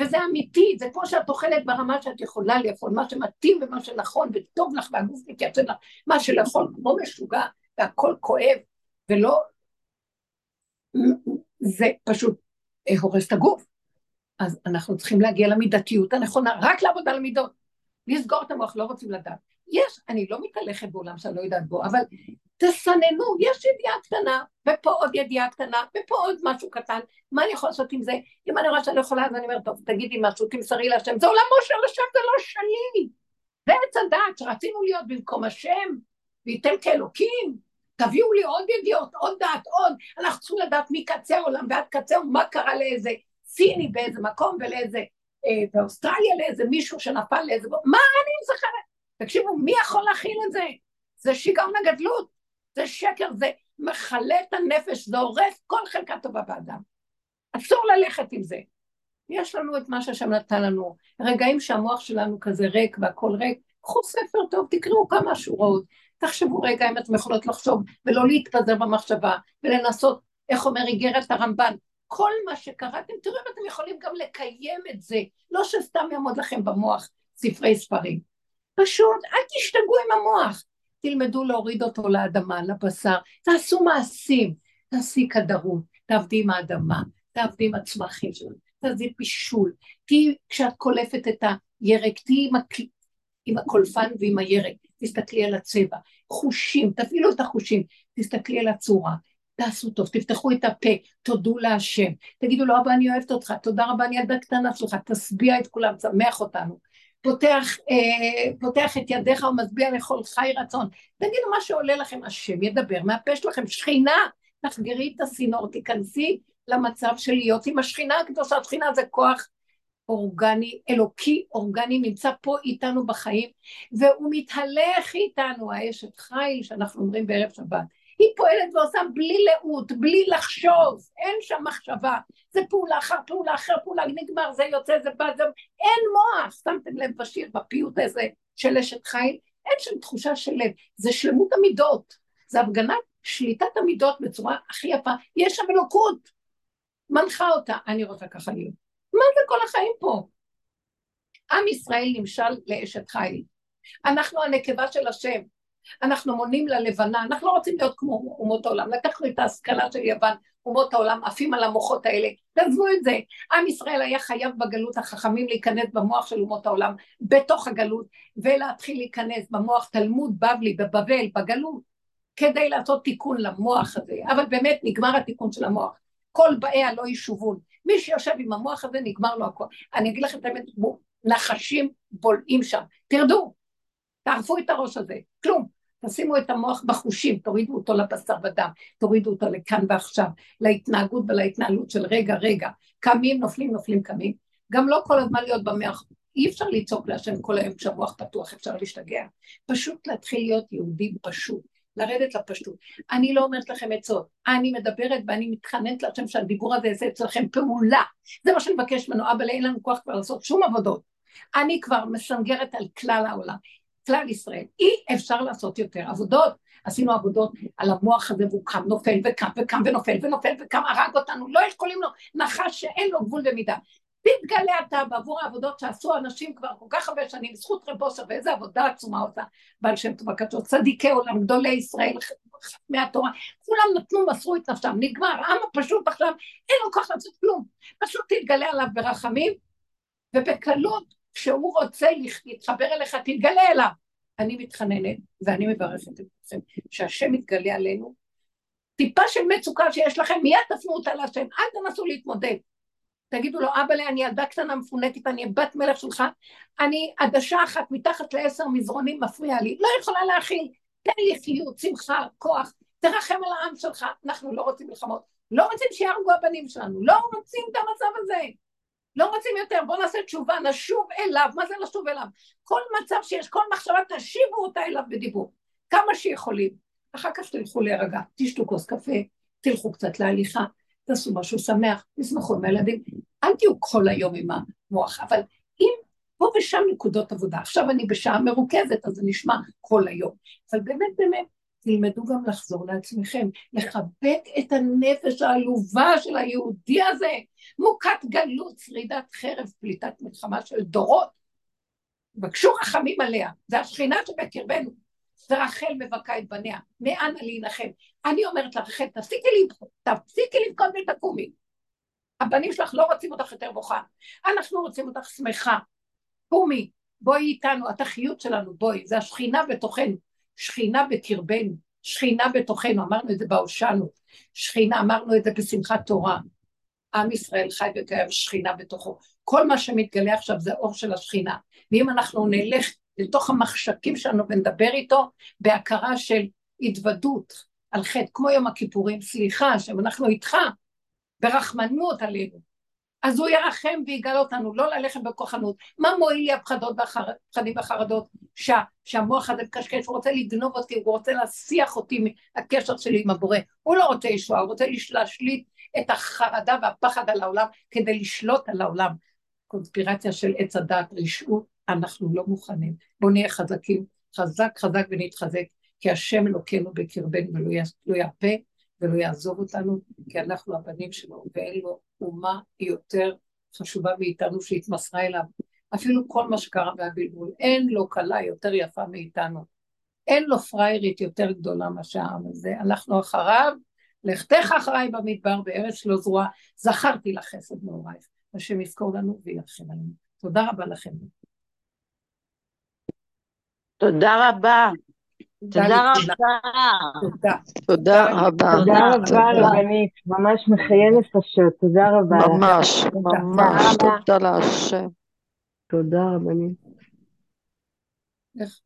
וזה אמיתי, זה כמו שאת אוכלת ברמה שאת יכולה לאכול, מה שמתאים ומה שנכון וטוב לך והגוף מתייצב לך, מה שלאכול כמו משוגע והכל כואב ולא זה פשוט אה, הורס את הגוף. אז אנחנו צריכים להגיע למידתיות הנכונה, רק לעבוד על המידות. לסגור את המוח, לא רוצים לדעת. יש, אני לא מתהלכת בעולם שאני לא יודעת בו, אבל תסננו, יש ידיעה קטנה, ופה עוד ידיעה קטנה, ופה עוד משהו קטן, מה אני יכולה לעשות עם זה? אם אני רואה שאני לא יכולה, אז אני אומרת, טוב, תגידי משהו, תמסרי להשם, זה עולמו של השם, זה לא שלי. זה עץ הדעת, שרצינו להיות במקום השם, וייתן כאלוקים, תביאו לי עוד ידיעות, עוד דעת, עוד, אנחנו צריכים לדעת מקצה העולם ועד קצה, מה קרה לאיזה סיני באיזה מקום ולאיזה, אה, באוסטרליה לאיזה מישהו שנפל לאיזה, מה אני זוכרת? תקשיבו, מי יכול להכיל את זה? זה שיגעון הגדלות, זה שקר, זה מכלה את הנפש, זה הורס כל חלקה טובה באדם. אסור ללכת עם זה. יש לנו את מה שהשם נתן לנו. רגעים שהמוח שלנו כזה ריק והכל ריק, קחו ספר טוב, תקראו כמה שורות, תחשבו רגע אם אתם יכולות לחשוב ולא להתפזר במחשבה ולנסות, איך אומר איגרת הרמב"ן, כל מה שקראתם, תראו אם אתם יכולים גם לקיים את זה, לא שסתם יעמוד לכם במוח ספרי ספרים. פשוט אל תשתגעו עם המוח, תלמדו להוריד אותו לאדמה, לבשר, תעשו מעשים, תעשי כדרות, תעבדי עם האדמה, תעבדי עם הצמחים שלנו, תעשי פישול, תהיי, כשאת קולפת את הירק, תהיי עם. עם הקולפן ועם הירק, תסתכלי על הצבע, חושים, תפעילו את החושים, תסתכלי על הצורה, תעשו טוב, תפתחו את הפה, תודו להשם, תגידו לו, אבא, אני אוהבת אותך, תודה רבה, אני ילדה קטנה שלך, תשביע את כולם, תשמח אותנו. פותח, אה, פותח את ידיך ומשביע לכל חי רצון. תגידו מה שעולה לכם, השם ידבר מהפה שלכם, שכינה, תחגרי את הסינור, תיכנסי למצב של להיות עם השכינה הקדושה, השכינה זה כוח אורגני, אלוקי אורגני, נמצא פה איתנו בחיים, והוא מתהלך איתנו, האשת חיל שאנחנו אומרים בערב שבת. היא פועלת ועושה בלי לאות, בלי לחשוב, אין שם מחשבה. זה פעולה אחר פעולה אחר פעולה, נגמר, זה יוצא, זה בא, זה... אין מוח. שמתם לב בשיר, בפיוט הזה של אשת חיל? אין שם תחושה של לב, זה שלמות המידות. זה הפגנת שליטת המידות בצורה הכי יפה. יש שם אלוקות, מנחה אותה. אני רוצה ככה להיות. מה זה כל החיים פה? עם ישראל נמשל לאשת חיל. אנחנו הנקבה של השם. אנחנו מונים ללבנה, אנחנו לא רוצים להיות כמו אומות העולם, לקחנו את ההשכלה של יוון, אומות העולם עפים על המוחות האלה, תעזבו את זה. עם ישראל היה חייב בגלות החכמים להיכנס במוח של אומות העולם, בתוך הגלות, ולהתחיל להיכנס במוח תלמוד בבלי בבבל, בגלות, כדי לעשות תיקון למוח הזה. אבל באמת נגמר התיקון של המוח. כל באיה לא ישובון. מי שיושב עם המוח הזה נגמר לו הכל. אני אגיד לכם את האמת, נחשים בולעים שם. תרדו, תערפו את הראש הזה, כלום. תשימו את המוח בחושים, תורידו אותו לבשר ודם, תורידו אותו לכאן ועכשיו, להתנהגות ולהתנהלות של רגע רגע, קמים, נופלים, נופלים, קמים. גם לא כל הזמן להיות במוח, אי אפשר לצעוק להשם כל היום כשהמוח פתוח, אפשר להשתגע. פשוט להתחיל להיות יהודי פשוט, לרדת לפשטות. אני לא אומרת לכם עצות, אני מדברת ואני מתחננת להשם שהדיבור הזה יעשה אצלכם פעולה. זה מה שאני מבקש ממנו, אבל אין לנו כוח כבר לעשות שום עבודות. אני כבר מסנגרת על כלל העולם. כלל ישראל. אי אפשר לעשות יותר עבודות. עשינו עבודות על המוח הזה והוא קם, נופל וקם וקם ונופל ונופל וקם, הרג אותנו, לא יכולים לו, נחש שאין לו גבול ומידה. תתגלה אתה בעבור העבודות שעשו אנשים כבר כל כך הרבה שנים, בזכות רב אושר, ואיזה עבודה עצומה אותה בעל שם טוב הקדוש, צדיקי עולם, גדולי ישראל, מהתורה, כולם נתנו, מסרו את נפשם, נגמר, העם הפשוט עכשיו, אין לו כוח לעשות כלום, פשוט תתגלה עליו ברחמים, ובקלות כשהוא רוצה להתחבר אליך, תתגלה אליו. אני מתחננת ואני מברכת אתכם שהשם יתגלה עלינו. טיפה של מצוקה שיש לכם, מיד תפנו אותה להשם, אל תנסו להתמודד. תגידו לו, אבא לי, אני ילדה קטנה מפונקת, אני בת מלך שלך, אני עדשה אחת מתחת לעשר מזרונים מפריע לי, לא יכולה להכיל, תן לי חיות, שמחה, כוח, תרחם על העם שלך, אנחנו לא רוצים מלחמות, לא רוצים שיהרגו הבנים שלנו, לא רוצים את המצב הזה. לא רוצים יותר, בואו נעשה תשובה, נשוב אליו, מה זה לשוב אליו? כל מצב שיש, כל מחשבה, תשיבו אותה אליו בדיבור, כמה שיכולים. אחר כך תלכו להירגע, תשתו כוס קפה, תלכו קצת להליכה, תעשו משהו שמח, תשמחו עם הילדים, אל תהיו כל היום עם המוח, אבל אם פה ושם נקודות עבודה, עכשיו אני בשעה מרוכזת, אז זה נשמע כל היום, אבל באמת באמת, תלמדו גם לחזור לעצמכם, לחבק את הנפש העלובה של היהודי הזה, מוכת גלות, שרידת חרב, פליטת מלחמה של דורות. בקשו רחמים עליה, זה השכינה שבקרבנו. ורחל מבכה את בניה, מאנה להנחם. אני אומרת לה, רחל, תפסיקי לבכות, תפסיקי לבכות ותקומי. הבנים שלך לא רוצים אותך יותר בוכה, אנחנו רוצים אותך שמחה. קומי, בואי איתנו, את החיות שלנו, בואי, זה השכינה בתוכנו. שכינה בקרבנו, שכינה בתוכנו, אמרנו את זה בהושענו, שכינה, אמרנו את זה בשמחת תורה. עם ישראל חי וקיים שכינה בתוכו. כל מה שמתגלה עכשיו זה אור של השכינה. ואם אנחנו נלך לתוך המחשקים שלנו ונדבר איתו בהכרה של התוודות על חטא, כמו יום הכיפורים, סליחה, שאנחנו איתך, ברחמנות עלינו. אז הוא ירחם ויגאל אותנו, לא ללכת בכוחנות. מה מועיל לי הפחדות והפחדים והחרדות? שה, שהמוח הזה מקשקש, הוא רוצה לגנוב אותי, הוא רוצה להסיח אותי מהקשר שלי עם הבורא. הוא לא רוצה ישועה, הוא רוצה להשליט את החרדה והפחד על העולם כדי לשלוט על העולם. קונספירציה של עץ הדת, רשעות, אנחנו לא מוכנים. בואו נהיה חזקים, חזק חזק ונתחזק, כי השם אלוקינו בקרבנו ולא לא ירפה ולא יעזוב אותנו, כי אנחנו הבנים שלו, ואין לו אומה יותר חשובה מאיתנו שהתמסרה אליו. אפילו כל מה שקרה והבלבול, אין לו כלה יותר יפה מאיתנו. אין לו פריירית יותר גדולה מאשר העם הזה. אנחנו אחריו, לכתך אחריי במדבר בארץ לא זרועה, זכרתי לך חסד נעורייך. השם יזכור לנו וירחם עלינו. תודה רבה לכם. תודה רבה. תודה רבה. תודה רבה. תודה רבה רבנית, ממש מחיי נפשות, תודה רבה. ממש, ממש, תודה להשם. תודה רבנית. איך?